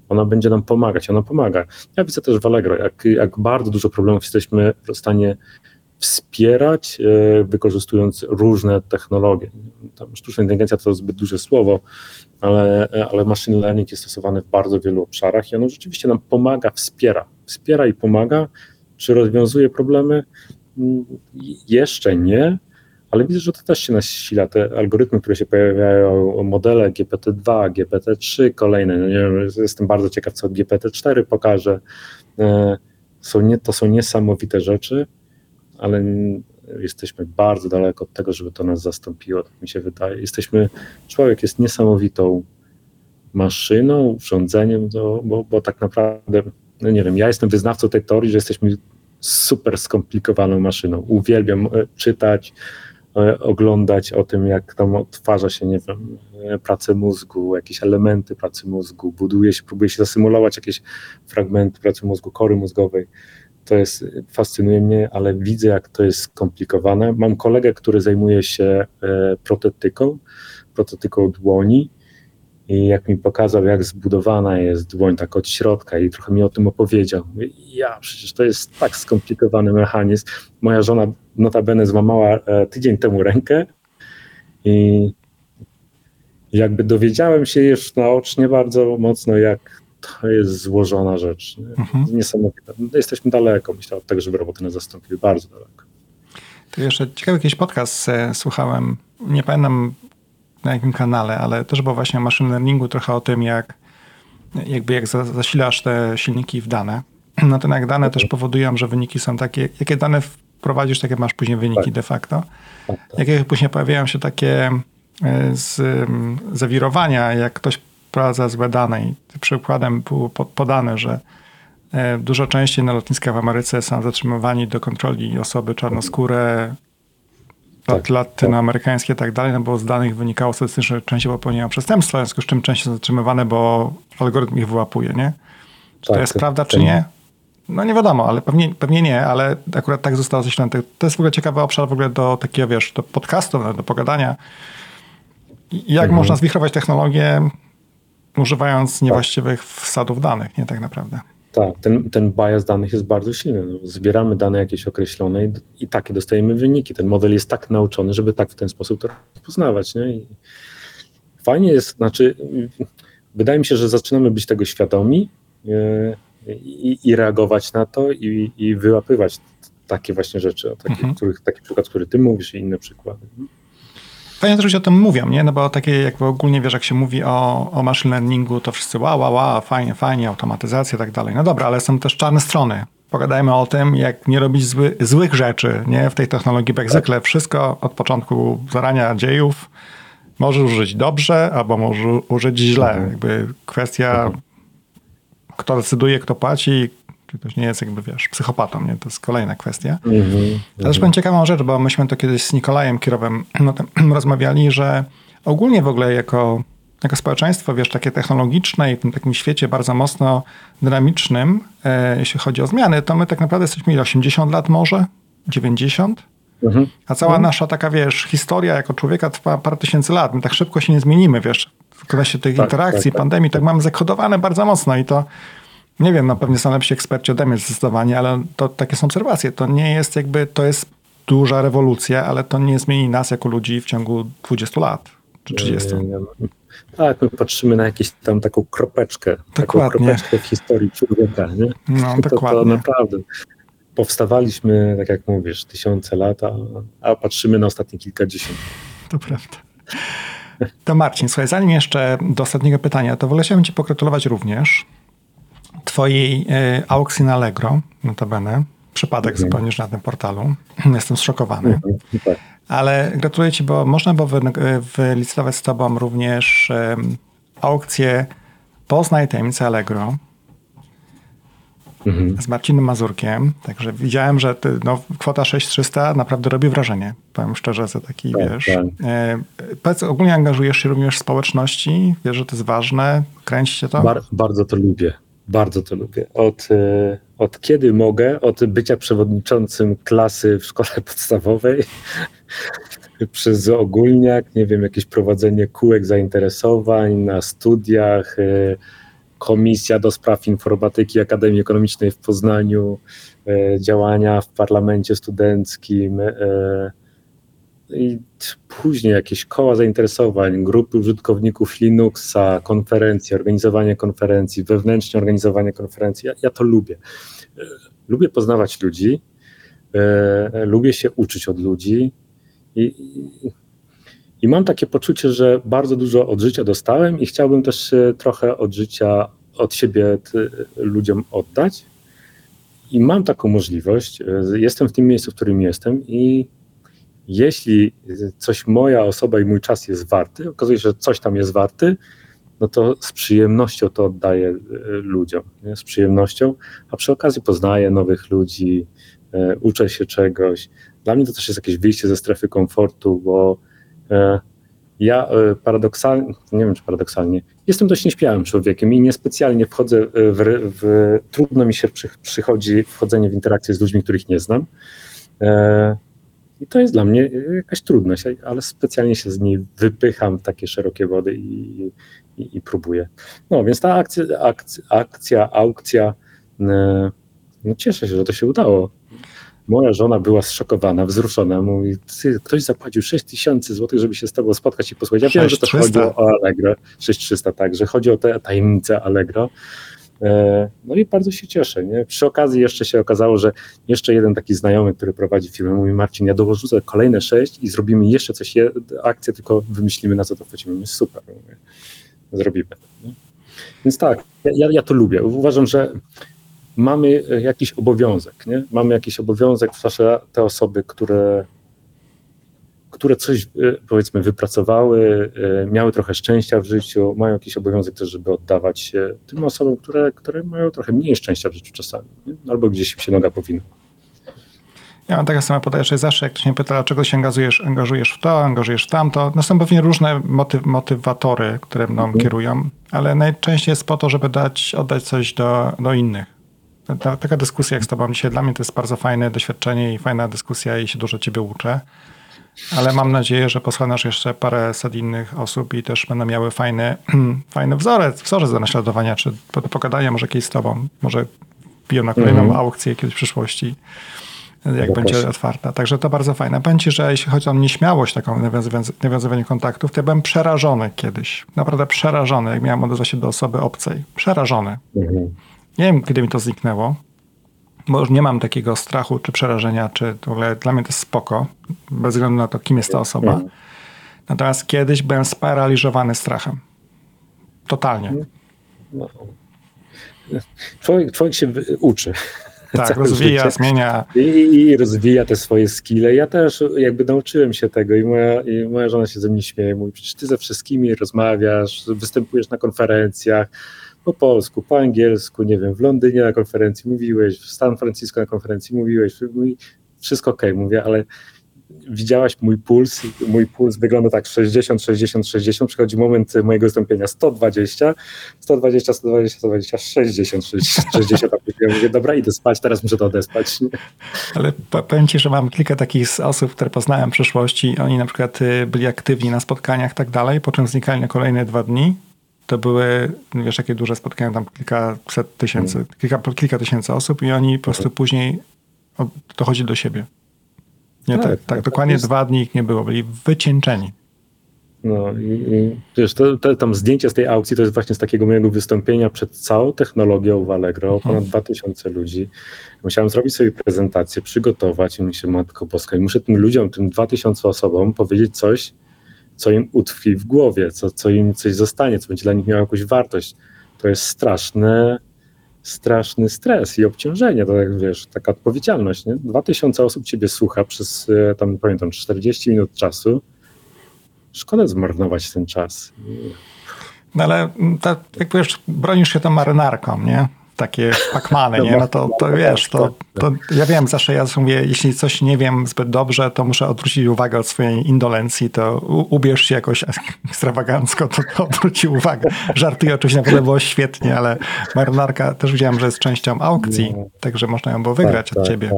Ona będzie nam pomagać, ona pomaga. Ja widzę też w Allegro, jak, jak bardzo dużo problemów jesteśmy w stanie wspierać, e, wykorzystując różne technologie. Tam sztuczna inteligencja to zbyt duże słowo, ale, ale machine learning jest stosowany w bardzo wielu obszarach i ono rzeczywiście nam pomaga, wspiera. Wspiera i pomaga, czy rozwiązuje problemy? Mm, jeszcze nie, ale widzę, że to też się nasila. Te algorytmy, które się pojawiają, modele GPT-2, GPT-3, kolejne. No nie wiem, jestem bardzo ciekaw, co GPT-4 pokaże. E, są nie, to są niesamowite rzeczy, ale jesteśmy bardzo daleko od tego, żeby to nas zastąpiło, tak mi się wydaje. Jesteśmy, człowiek jest niesamowitą maszyną, urządzeniem, bo, bo tak naprawdę no nie wiem, ja jestem wyznawcą tej teorii, że jesteśmy super skomplikowaną maszyną. Uwielbiam e, czytać, oglądać o tym, jak tam odtwarza się, nie wiem, e, pracę mózgu, jakieś elementy pracy mózgu, buduje się, próbuje się zasymulować jakieś fragmenty pracy mózgu, kory mózgowej. To jest, fascynuje mnie, ale widzę, jak to jest skomplikowane. Mam kolegę, który zajmuje się protetyką, protetyką dłoni i jak mi pokazał, jak zbudowana jest dłoń tak od środka i trochę mi o tym opowiedział. Mówię, ja, przecież to jest tak skomplikowany mechanizm. Moja żona notabene złamała e, tydzień temu rękę i jakby dowiedziałem się już naocznie bardzo mocno, jak to jest złożona rzecz. Mhm. Niesamowite. Jesteśmy daleko, myślę, od tego, żeby roboty nas zastąpiły. Bardzo daleko. To jeszcze ciekawy jakiś podcast e, słuchałem. Nie pamiętam na jakim kanale, ale też było właśnie o machine learningu trochę o tym, jak jakby jak zasilasz te silniki w dane, no to jak dane też powodują, że wyniki są takie, jakie dane wprowadzisz, takie masz później wyniki tak. de facto. Tak, tak. Jakie później pojawiają się takie e, z, zawirowania, jak ktoś wprowadza złe dane i przykładem było podane, że e, dużo częściej na lotniskach w Ameryce są zatrzymywani do kontroli osoby czarnoskóre, tak, latynoamerykańskie i tak dalej, no bo z danych wynikało statystycznie, że częściej popełniają przestępstwa, w związku z czym częściej są zatrzymywane, bo algorytm ich wyłapuje, nie? Czy tak, to jest tak, prawda, czy nie? No nie wiadomo, ale pewnie, pewnie nie, ale akurat tak zostało zaślęte. To jest w ogóle ciekawy obszar w ogóle do takiego, wiesz, do podcastu, do pogadania. Jak mhm. można zwichrować technologię, używając niewłaściwych wsadów danych, nie tak naprawdę. Tak, ten, ten bias danych jest bardzo silny. Zbieramy dane jakieś określone i, i takie dostajemy wyniki. Ten model jest tak nauczony, żeby tak w ten sposób to rozpoznawać. Nie? I fajnie jest, znaczy, wydaje mi się, że zaczynamy być tego świadomi e, i, i reagować na to i, i wyłapywać takie właśnie rzeczy, o takich, mhm. których, taki przykład, który ty mówisz i inne przykłady. Fajnie też, że o tym mówią, nie? No bo takie jakby ogólnie wiesz, jak się mówi o, o machine learningu, to wszyscy wow, wow, wow, fajnie, fajnie, automatyzacja i tak dalej. No dobra, ale są też czarne strony. Pogadajmy o tym, jak nie robić zły, złych rzeczy, nie? W tej technologii, bo jak zwykle wszystko od początku zarania dziejów może użyć dobrze, albo może użyć źle. Jakby kwestia, kto decyduje, kto płaci, czy ktoś nie jest jakby, wiesz, psychopatą, nie? To jest kolejna kwestia. Mhm, Ale też powiem ciekawą rzecz, bo myśmy to kiedyś z Nikolajem Kirowem no, tym, rozmawiali, że ogólnie w ogóle jako, jako społeczeństwo, wiesz, takie technologiczne i w tym takim świecie bardzo mocno dynamicznym, e, jeśli chodzi o zmiany, to my tak naprawdę jesteśmy ile, 80 lat może? 90? Mhm. A cała nasza taka, wiesz, historia jako człowieka trwa parę tysięcy lat. My tak szybko się nie zmienimy, wiesz. W kwestii tych Tak, interakcji, tak, tak. pandemii, tak mamy zakodowane bardzo mocno i to nie wiem, no pewnie są lepsi eksperci ode mnie zdecydowanie, ale to takie są obserwacje. To nie jest jakby, to jest duża rewolucja, ale to nie zmieni nas jako ludzi w ciągu 20 lat czy 30. Nie, nie, nie. Tak, my patrzymy na jakąś tam taką kropeczkę, taką Dokładnie. kropeczkę w historii człowieka, nie? No, To, to dokładnie. naprawdę. Powstawaliśmy, tak jak mówisz, tysiące lat, a, a patrzymy na ostatnie kilkadziesiąt. To prawda. To Marcin, słuchaj, zanim jeszcze do ostatniego pytania, to wolę chciałbym Ci pogratulować również Twojej e, aukcji na Allegro, notabene. Przypadek Mhm. zupełnie, że na tym portalu. Jestem zszokowany. Mhm, tak. Ale gratuluję Ci, bo można było wy, wylicytować z Tobą również em, aukcję Poznaj tajemnicę Allegro Mhm. z Marcinem Mazurkiem. Także widziałem, że ty, no, kwota 6300 naprawdę robi wrażenie. Powiem szczerze, za taki, Tak, wiesz... tak. E, powiedz, ogólnie angażujesz się również w społeczności? Wiesz, że to jest ważne? Kręcicie to? Bar, bardzo to lubię. Bardzo to lubię. Od, e, od kiedy mogę, od bycia przewodniczącym klasy w szkole podstawowej, przez ogólniak, nie wiem, jakieś prowadzenie kółek zainteresowań na studiach, e, komisja do spraw informatyki Akademii Ekonomicznej w Poznaniu, e, działania w parlamencie studenckim, i później jakieś koła zainteresowań, grupy użytkowników Linuxa, konferencje, organizowanie konferencji, wewnętrzne organizowanie konferencji. Ja, ja to lubię. E, Lubię poznawać ludzi, e, lubię się uczyć od ludzi i, i, mam takie poczucie, że bardzo dużo od życia dostałem i chciałbym też e, trochę od życia, od siebie ludziom oddać. I mam taką możliwość. e, Jestem w tym miejscu, w którym jestem i jeśli coś moja osoba i mój czas jest warty, okazuje się, że coś tam jest warty, no to z przyjemnością to oddaję e, ludziom, nie? z przyjemnością, a przy okazji poznaję nowych ludzi, e, uczę się czegoś. Dla mnie to też jest jakieś wyjście ze strefy komfortu, bo e, ja paradoksalnie, nie wiem czy paradoksalnie, jestem dość nieśmiałym człowiekiem i niespecjalnie wchodzę w, w trudno mi się przy, przychodzi wchodzenie w interakcję z ludźmi, których nie znam. E, i to jest dla mnie jakaś trudność, ale specjalnie się z niej wypycham w takie szerokie wody i, i, i próbuję. No więc ta akcja, akcja, akcja aukcja, e, no cieszę się, że to się udało. Moja żona była zszokowana, wzruszona. Mówi, ktoś zapłacił 6 tysięcy złotych, żeby się z tobą spotkać i posłuchać. Ja wiem, że to 6300. chodzi o Allegro. 6300, tak, że chodzi o te tajemnice Allegro. E, No i bardzo się cieszę. Nie? Przy okazji jeszcze się okazało, że jeszcze jeden taki znajomy, który prowadzi firmę, mówi Marcin, ja dołożę kolejne sześć i zrobimy jeszcze coś, akcję, tylko wymyślimy na co to wpłacimy. Mówię, super, mówię, zrobimy. Nie? Więc tak, ja- ja, ja to lubię. Uważam, że mamy e, jakiś obowiązek, nie? Mamy jakiś obowiązek, zwłaszcza te osoby, które które coś e, powiedzmy wypracowały, e, miały trochę szczęścia w życiu, mają jakiś obowiązek też, żeby oddawać się tym osobom, które, które mają trochę mniej szczęścia w życiu czasami, nie? albo gdzieś się noga powinna. Ja mam taka sama podejście, zawsze jak ktoś mnie pyta, dlaczego się angażujesz, angażujesz w to, angażujesz w tamto, no są pewnie różne motyw, motywatory, które mną Mhm. kierują, ale najczęściej jest po to, żeby dać, oddać coś do, do innych. Ta, ta, taka dyskusja jak z tobą dzisiaj dla mnie to jest bardzo fajne doświadczenie i fajna dyskusja i się dużo ciebie uczę. Ale mam nadzieję, że posłuchasz jeszcze parę set innych osób i też będą miały fajny, fajny wzorzec, wzorzec do naśladowania, czy do pogadania może kiedyś z tobą. Może piją na kolejną Mhm. aukcję kiedyś w przyszłości jak No będzie proszę. otwarta. Także to bardzo fajne. Powiem ci, że jeśli chodzi o nieśmiałość taką nawiązywania kontaktów, to ja byłem przerażony kiedyś. Naprawdę przerażony, jak miałem odezwać się do osoby obcej. Przerażony. Mhm. Nie wiem, kiedy mi to zniknęło, bo już nie mam takiego strachu czy przerażenia, czy w ogóle dla mnie to jest spoko, bez względu na to, kim jest ta osoba. Mhm. Natomiast kiedyś byłem sparaliżowany strachem. Totalnie. No. Człowiek, człowiek się uczy. Tak, rozwija, życie. zmienia. I, I rozwija te swoje skille. Ja też jakby nauczyłem się tego i moja, i moja żona się ze mnie śmieje. Mówi, przecież ty ze wszystkimi rozmawiasz, występujesz na konferencjach po polsku, po angielsku, nie wiem, w Londynie na konferencji mówiłeś, w San Francisco na konferencji mówiłeś, mówi, wszystko okej, mówię, ale widziałaś mój puls, mój puls wygląda tak 60, 60, 60, przychodzi moment mojego wystąpienia 120, 120, 120, 120, 60, 60, 60, a później ja mówię, dobra, idę spać, teraz muszę to odespać. Ale po- powiem ci, że mam kilka takich osób, które poznałem w przeszłości. Oni na przykład y, byli aktywni na spotkaniach i tak dalej, po czym znikali na kolejne dwa dni. To były, wiesz, takie duże spotkania, tam kilkaset tysięcy, kilka, kilka tysięcy osób i oni po prostu później od- dochodzi do siebie. Nie, tak, Tak, tak, tak, dokładnie jest- dwa dni ich nie było, byli wycieńczeni. No i, i wiesz, to, to, tam zdjęcie z tej aukcji to jest właśnie z takiego mojego wystąpienia przed całą technologią w Allegro, ponad 2000 ludzi. Musiałem zrobić sobie prezentację, przygotować i myślę, Matko Boska, i muszę tym ludziom, tym 2000 osobom powiedzieć coś, co im utkwi w głowie, co, co im coś zostanie, co będzie dla nich miało jakąś wartość. To jest straszne, straszny stres i obciążenie, to jak wiesz, taka odpowiedzialność, nie? 2000 osób ciebie słucha przez, e, tam pamiętam, 40 minut czasu, szkoda zmarnować ten czas. No ale mm, ta, jak wiesz, bronisz się tą marynarką, nie? Takie pakmany, nie? No to, to wiesz, to, to ja wiem, zawsze ja mówię, jeśli coś nie wiem zbyt dobrze, to muszę odwrócić uwagę od swojej indolencji, to ubierz się jakoś ekstrawagancko, to, to odwróci uwagę. Żartuję oczywiście, naprawdę było świetnie, ale marynarka też widziałem, że jest częścią aukcji, No. także można ją było wygrać Tak, od tak, ciebie.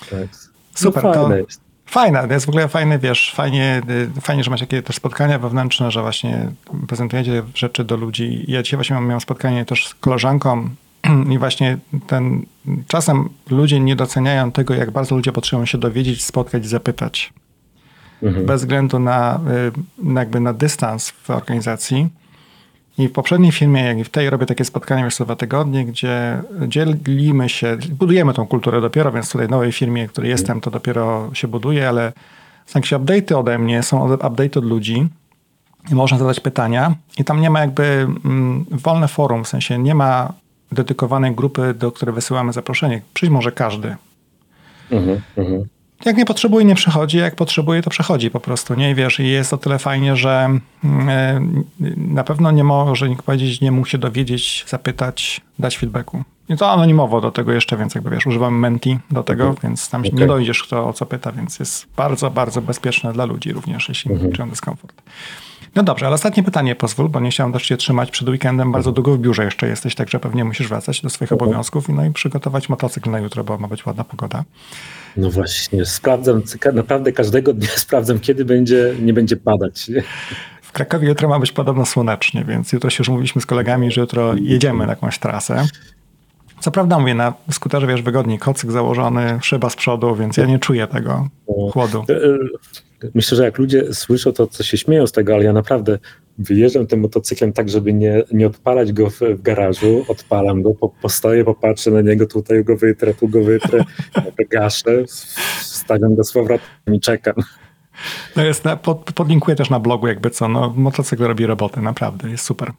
Tak, tak. Super, no, to- jest. Fajne, to jest w ogóle fajne, wiesz, fajnie, y, fajnie, że macie takie też spotkania wewnętrzne, że właśnie prezentujecie rzeczy do ludzi. Ja dzisiaj właśnie miałem spotkanie też z koleżanką i właśnie ten, czasem ludzie nie doceniają tego, jak bardzo ludzie potrzebują się dowiedzieć, spotkać i zapytać. Mhm. Bez względu na, y, na jakby na dystans w organizacji. I w poprzedniej filmie, jak i w tej, robię takie spotkania już co dwa tygodnie, gdzie dzielimy się, budujemy tą kulturę dopiero, więc tutaj nowej firmie, w której jestem, to dopiero się buduje, ale są jakieś update'y ode mnie, są update'y od ludzi i można zadać pytania i tam nie ma jakby mm, wolne forum, w sensie nie ma dedykowanej grupy, do której wysyłamy zaproszenie. Przyjść może każdy. Mhm, mhm. Jak nie potrzebuje, nie przychodzi, jak potrzebuje, to przechodzi po prostu, nie? I wiesz, i jest o tyle fajnie, że mm, e, na pewno nie może nikt powiedzieć, nie mógł się dowiedzieć, zapytać, dać feedbacku. I to anonimowo do tego jeszcze, więc jakby wiesz, używam Menti do tego, więc tam się nie dojdziesz, kto o co pyta, więc jest bardzo, bardzo bezpieczne dla ludzi również, jeśli czują dyskomfort. No dobrze, ale ostatnie pytanie pozwól, bo nie chciałem też cię trzymać przed weekendem. Bardzo długo w biurze jeszcze jesteś, także pewnie musisz wracać do swoich obowiązków i no i przygotować motocykl na jutro, bo ma być ładna pogoda. No właśnie, sprawdzam, naprawdę każdego dnia sprawdzam, kiedy będzie, nie będzie padać. Nie? W Krakowie jutro ma być podobno słonecznie, więc jutro się już mówiliśmy z kolegami, że jutro jedziemy na jakąś trasę. Co prawda mówię, na skuterze wiesz wygodniej, kocyk założony, szyba z przodu, więc ja nie czuję tego chłodu. Myślę, że jak ludzie słyszą to, co się śmieją z tego, ale ja naprawdę wyjeżdżam tym motocyklem tak, żeby nie, nie odpalać go w, w garażu, odpalam go, po, postoję, popatrzę na niego, tutaj go wytrę, tu go wytrę, gaszę, stawiam go z powrotem i czekam. To jest na, pod, podlinkuję też na blogu jakby co, no motocykl robi roboty, naprawdę, jest super.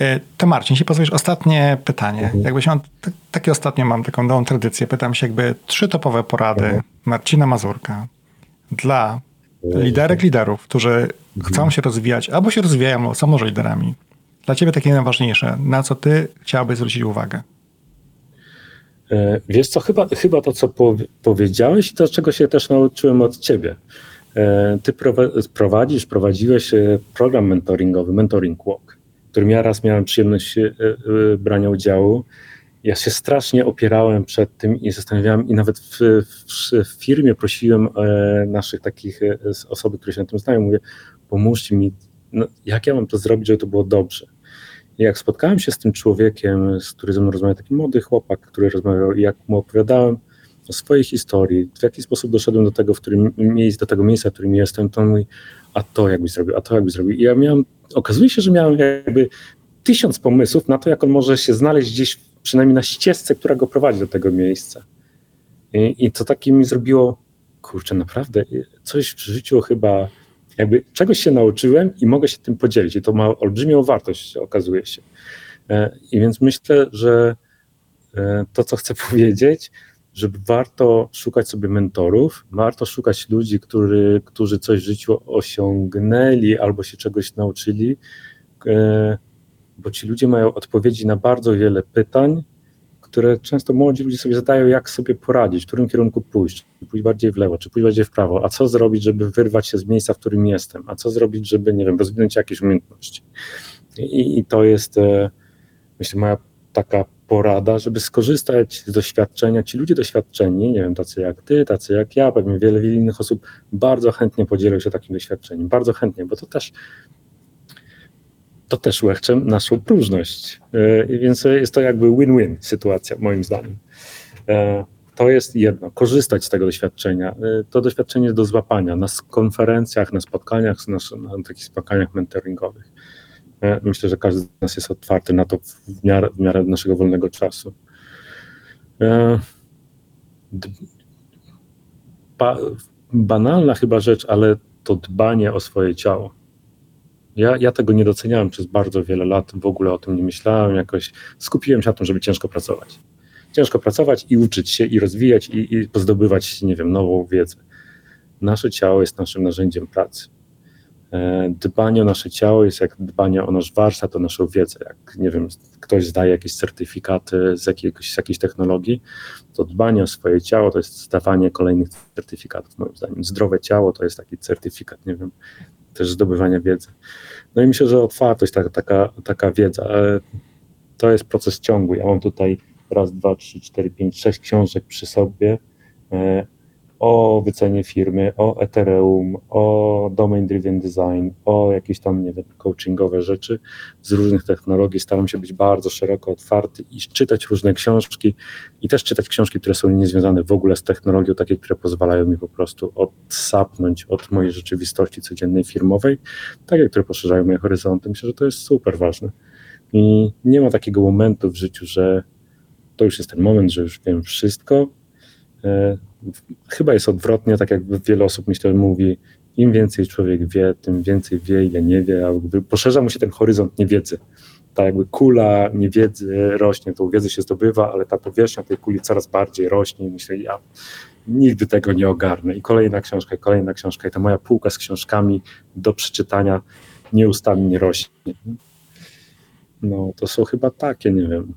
E, To Marcin, jeśli pozwolisz, ostatnie pytanie. Jakbyś mam, t- takie ostatnie mam taką nową tradycję. Pytam się jakby trzy topowe porady Marcina Mazurka dla liderek, liderów, którzy chcą się rozwijać albo się rozwijają, albo są może liderami. Dla ciebie takie najważniejsze. Na co ty chciałbyś zwrócić uwagę? E, Wiesz co, chyba, chyba to, co powie- powiedziałeś i to, czego się też nauczyłem od ciebie. E, Ty prowa- prowadzisz, prowadziłeś e, program mentoringowy, Mentoring Walk, w którym ja raz miałem przyjemność brania udziału. Ja się strasznie opierałem przed tym i zastanawiałem, i nawet w, w, w firmie prosiłem e, naszych takich e, osoby, które się na tym znają, mówię, pomóżcie mi, no, jak ja mam to zrobić, żeby to było dobrze. I jak spotkałem się z tym człowiekiem, z którym ze mną rozmawiał, taki młody chłopak, który rozmawiał, i jak mu opowiadałem o swojej historii, w jaki sposób doszedłem do tego, w którym do tego miejsca, w którym jestem, to on mówi, a to jakbyś zrobił, a to jakbyś zrobił. I ja miałem, okazuje się, że miałem jakby tysiąc pomysłów na to, jak on może się znaleźć gdzieś, przynajmniej na ścieżce, która go prowadzi do tego miejsca. I, i to takie mi zrobiło, kurczę, naprawdę, coś w życiu chyba jakby czegoś się nauczyłem i mogę się tym podzielić. I to ma olbrzymią wartość, okazuje się. E, I więc myślę, że e, to, co chcę powiedzieć, że warto szukać sobie mentorów, warto szukać ludzi, który, którzy coś w życiu osiągnęli albo się czegoś nauczyli, e, bo ci ludzie mają odpowiedzi na bardzo wiele pytań, które często młodzi ludzie sobie zadają, jak sobie poradzić, w którym kierunku pójść, czy pójść bardziej w lewo, czy pójść bardziej w prawo, a co zrobić, żeby wyrwać się z miejsca, w którym jestem, a co zrobić, żeby, nie wiem, rozwinąć jakieś umiejętności. I, i to jest, e, myślę, moja taka porada, żeby skorzystać z doświadczenia. Ci ludzie doświadczeni, nie wiem, tacy jak ty, tacy jak ja, pewnie wiele, wiele innych osób, bardzo chętnie podzielą się takim doświadczeniem. Bardzo chętnie, bo to też to też łechcze naszą próżność. E, więc jest to jakby win-win sytuacja, moim zdaniem. E, to jest jedno, korzystać z tego doświadczenia. E, to doświadczenie jest do złapania na konferencjach, na spotkaniach, na, na takich spotkaniach mentoringowych. Myślę, że każdy z nas jest otwarty na to w miarę, w miarę naszego wolnego czasu. Ba, banalna chyba rzecz, ale to dbanie o swoje ciało ja, ja tego nie doceniałem przez bardzo wiele lat, w ogóle o tym nie myślałem, jakoś skupiłem się na tym, żeby ciężko pracować. Ciężko pracować i uczyć się, i rozwijać, i, i pozdobywać, nie wiem, nową wiedzę. Nasze ciało jest naszym narzędziem pracy. E, dbanie o nasze ciało jest jak dbanie o nasz warsztat, o naszą wiedzę. Jak, nie wiem, ktoś zdaje jakieś certyfikaty z, jakiegoś, z jakiejś technologii, to dbanie o swoje ciało to jest zdawanie kolejnych certyfikatów, moim zdaniem. Zdrowe ciało to jest taki certyfikat, nie wiem, też zdobywania wiedzy. No i myślę, że otwartość, taka, taka, taka wiedza, e, to jest proces ciągły. Ja mam tutaj raz, dwa, trzy, cztery, pięć, sześć książek przy sobie e, o wycenie firmy, o Ethereum, o domain driven design, o jakieś tam, nie wiem, coachingowe rzeczy z różnych technologii. Staram się być bardzo szeroko otwarty i czytać różne książki i też czytać książki, które są niezwiązane w ogóle z technologią, takie, które pozwalają mi po prostu odsapnąć od mojej rzeczywistości codziennej firmowej, takie, które poszerzają moje horyzonty. Myślę, że to jest super ważne. I nie ma takiego momentu w życiu, że to już jest ten moment, że już wiem wszystko, chyba jest odwrotnie, tak jak wiele osób myślę mówi, im więcej człowiek wie, tym więcej wie, ile nie wie, a poszerza mu się ten horyzont niewiedzy. Ta jakby kula niewiedzy rośnie, tą wiedzę się zdobywa, ale ta powierzchnia tej kuli coraz bardziej rośnie i myślę, ja nigdy tego nie ogarnę. I kolejna książka, i kolejna książka, i ta moja półka z książkami do przeczytania nieustannie rośnie. No, to są chyba takie, nie wiem,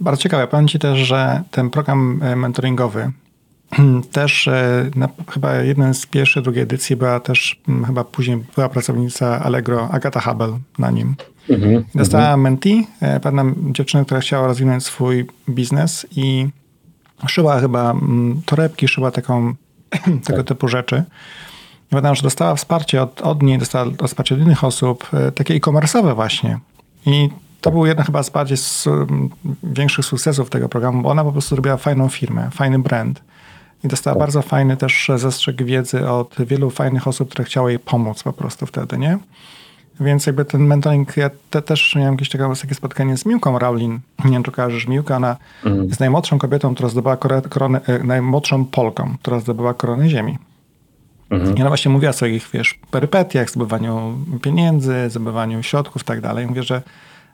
bardzo ciekawe. Powiem Ci też, że ten program e, mentoringowy też e, na, chyba jeden z pierwszych, drugiej edycji była też chyba później była pracownica Allegro, Agata Habel na nim. Mhm, Dostała mhm. mentee, pewna dziewczyna, która chciała rozwinąć swój biznes i szyła chyba torebki, szyła taką, tego tak. typu rzeczy. Pamiętam, że dostała wsparcie od, od niej, dostała wsparcie od innych osób, e, takie e-commerce'owe właśnie. I to był jeden chyba z bardziej z, większych sukcesów tego programu, bo ona po prostu zrobiła fajną firmę, fajny brand. I dostała tak. bardzo fajny też zastrzyk wiedzy od wielu fajnych osób, które chciały jej pomóc po prostu wtedy, nie? Więc jakby ten mentoring, ja te, też miałem jakieś takie, takie spotkanie z Miłką Raulin. Nie wiem, czy kojarzysz Miłkę, ona mm. jest najmłodszą kobietą, która zdobyła koronę, e, najmłodszą Polką, która zdobyła koronę ziemi. Mhm. I ona właśnie mówiła o swoich, wiesz, perypetiach, zdobywaniu pieniędzy, zdobywaniu środków i tak dalej. Mówię, że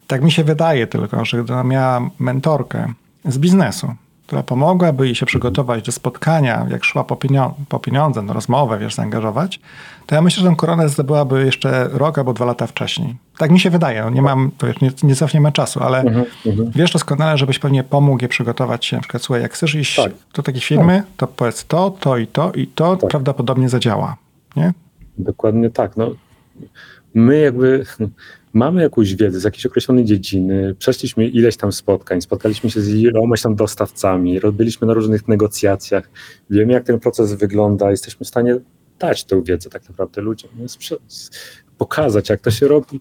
tak mi się wydaje tylko, że gdyby miała mentorkę z biznesu, która pomogłaby jej się przygotować do spotkania, jak szła po, pienio po pieniądze, no rozmowę, wiesz, zaangażować, to ja myślę, że tę koronę zdobyłaby jeszcze rok albo dwa lata wcześniej. Tak mi się wydaje. Nie mam, wiesz, nie, nie cofniemy czasu, ale uh -huh. wiesz doskonale, żebyś pewnie pomógł jej przygotować się. Na przykład, słuchaj, jak chcesz iść tak. do takiej firmy, tak. to powiedz to, to i to i to tak. prawdopodobnie zadziała. Nie? Dokładnie tak. No, my jakby mamy jakąś wiedzę z jakiejś określonej dziedziny, przeszliśmy ileś tam spotkań, spotkaliśmy się z ilomaś tam dostawcami, robiliśmy na różnych negocjacjach, wiemy jak ten proces wygląda, jesteśmy w stanie dać tę wiedzę tak naprawdę ludziom, pokazać jak to się robi,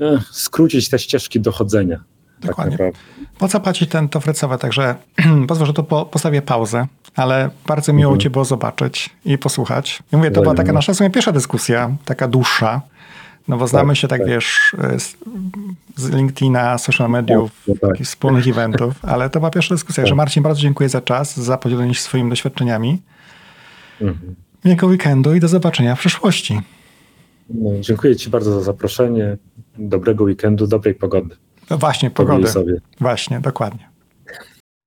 e, skrócić te ścieżki dochodzenia. Tak Dokładnie. Tak po co płacić ten to frecowe? Także pozwól, że tu po, postawię pauzę, ale bardzo miło mhm. Cię było zobaczyć i posłuchać. I mówię, to była taka nasza w sumie pierwsza dyskusja, taka dłuższa. No bo znamy tak, się tak, tak, wiesz, z, z LinkedIna, social mediów, tak, no tak. wspólnych eventów, ale to była pierwsza dyskusja. Tak. Że Marcin, bardzo dziękuję za czas, za podzielenie się swoimi doświadczeniami. Mhm. Miłego weekendu i do zobaczenia w przyszłości. No, dziękuję Ci bardzo za zaproszenie. Dobrego weekendu, dobrej pogody. No właśnie, Pogody pogody. sobie. Właśnie, dokładnie.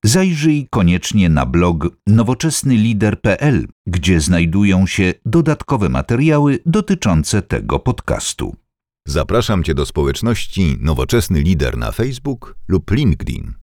Zajrzyj koniecznie na blog nowoczesnylider.pl, gdzie znajdują się dodatkowe materiały dotyczące tego podcastu. Zapraszam Cię do społeczności Nowoczesny Lider na Facebook lub LinkedIn.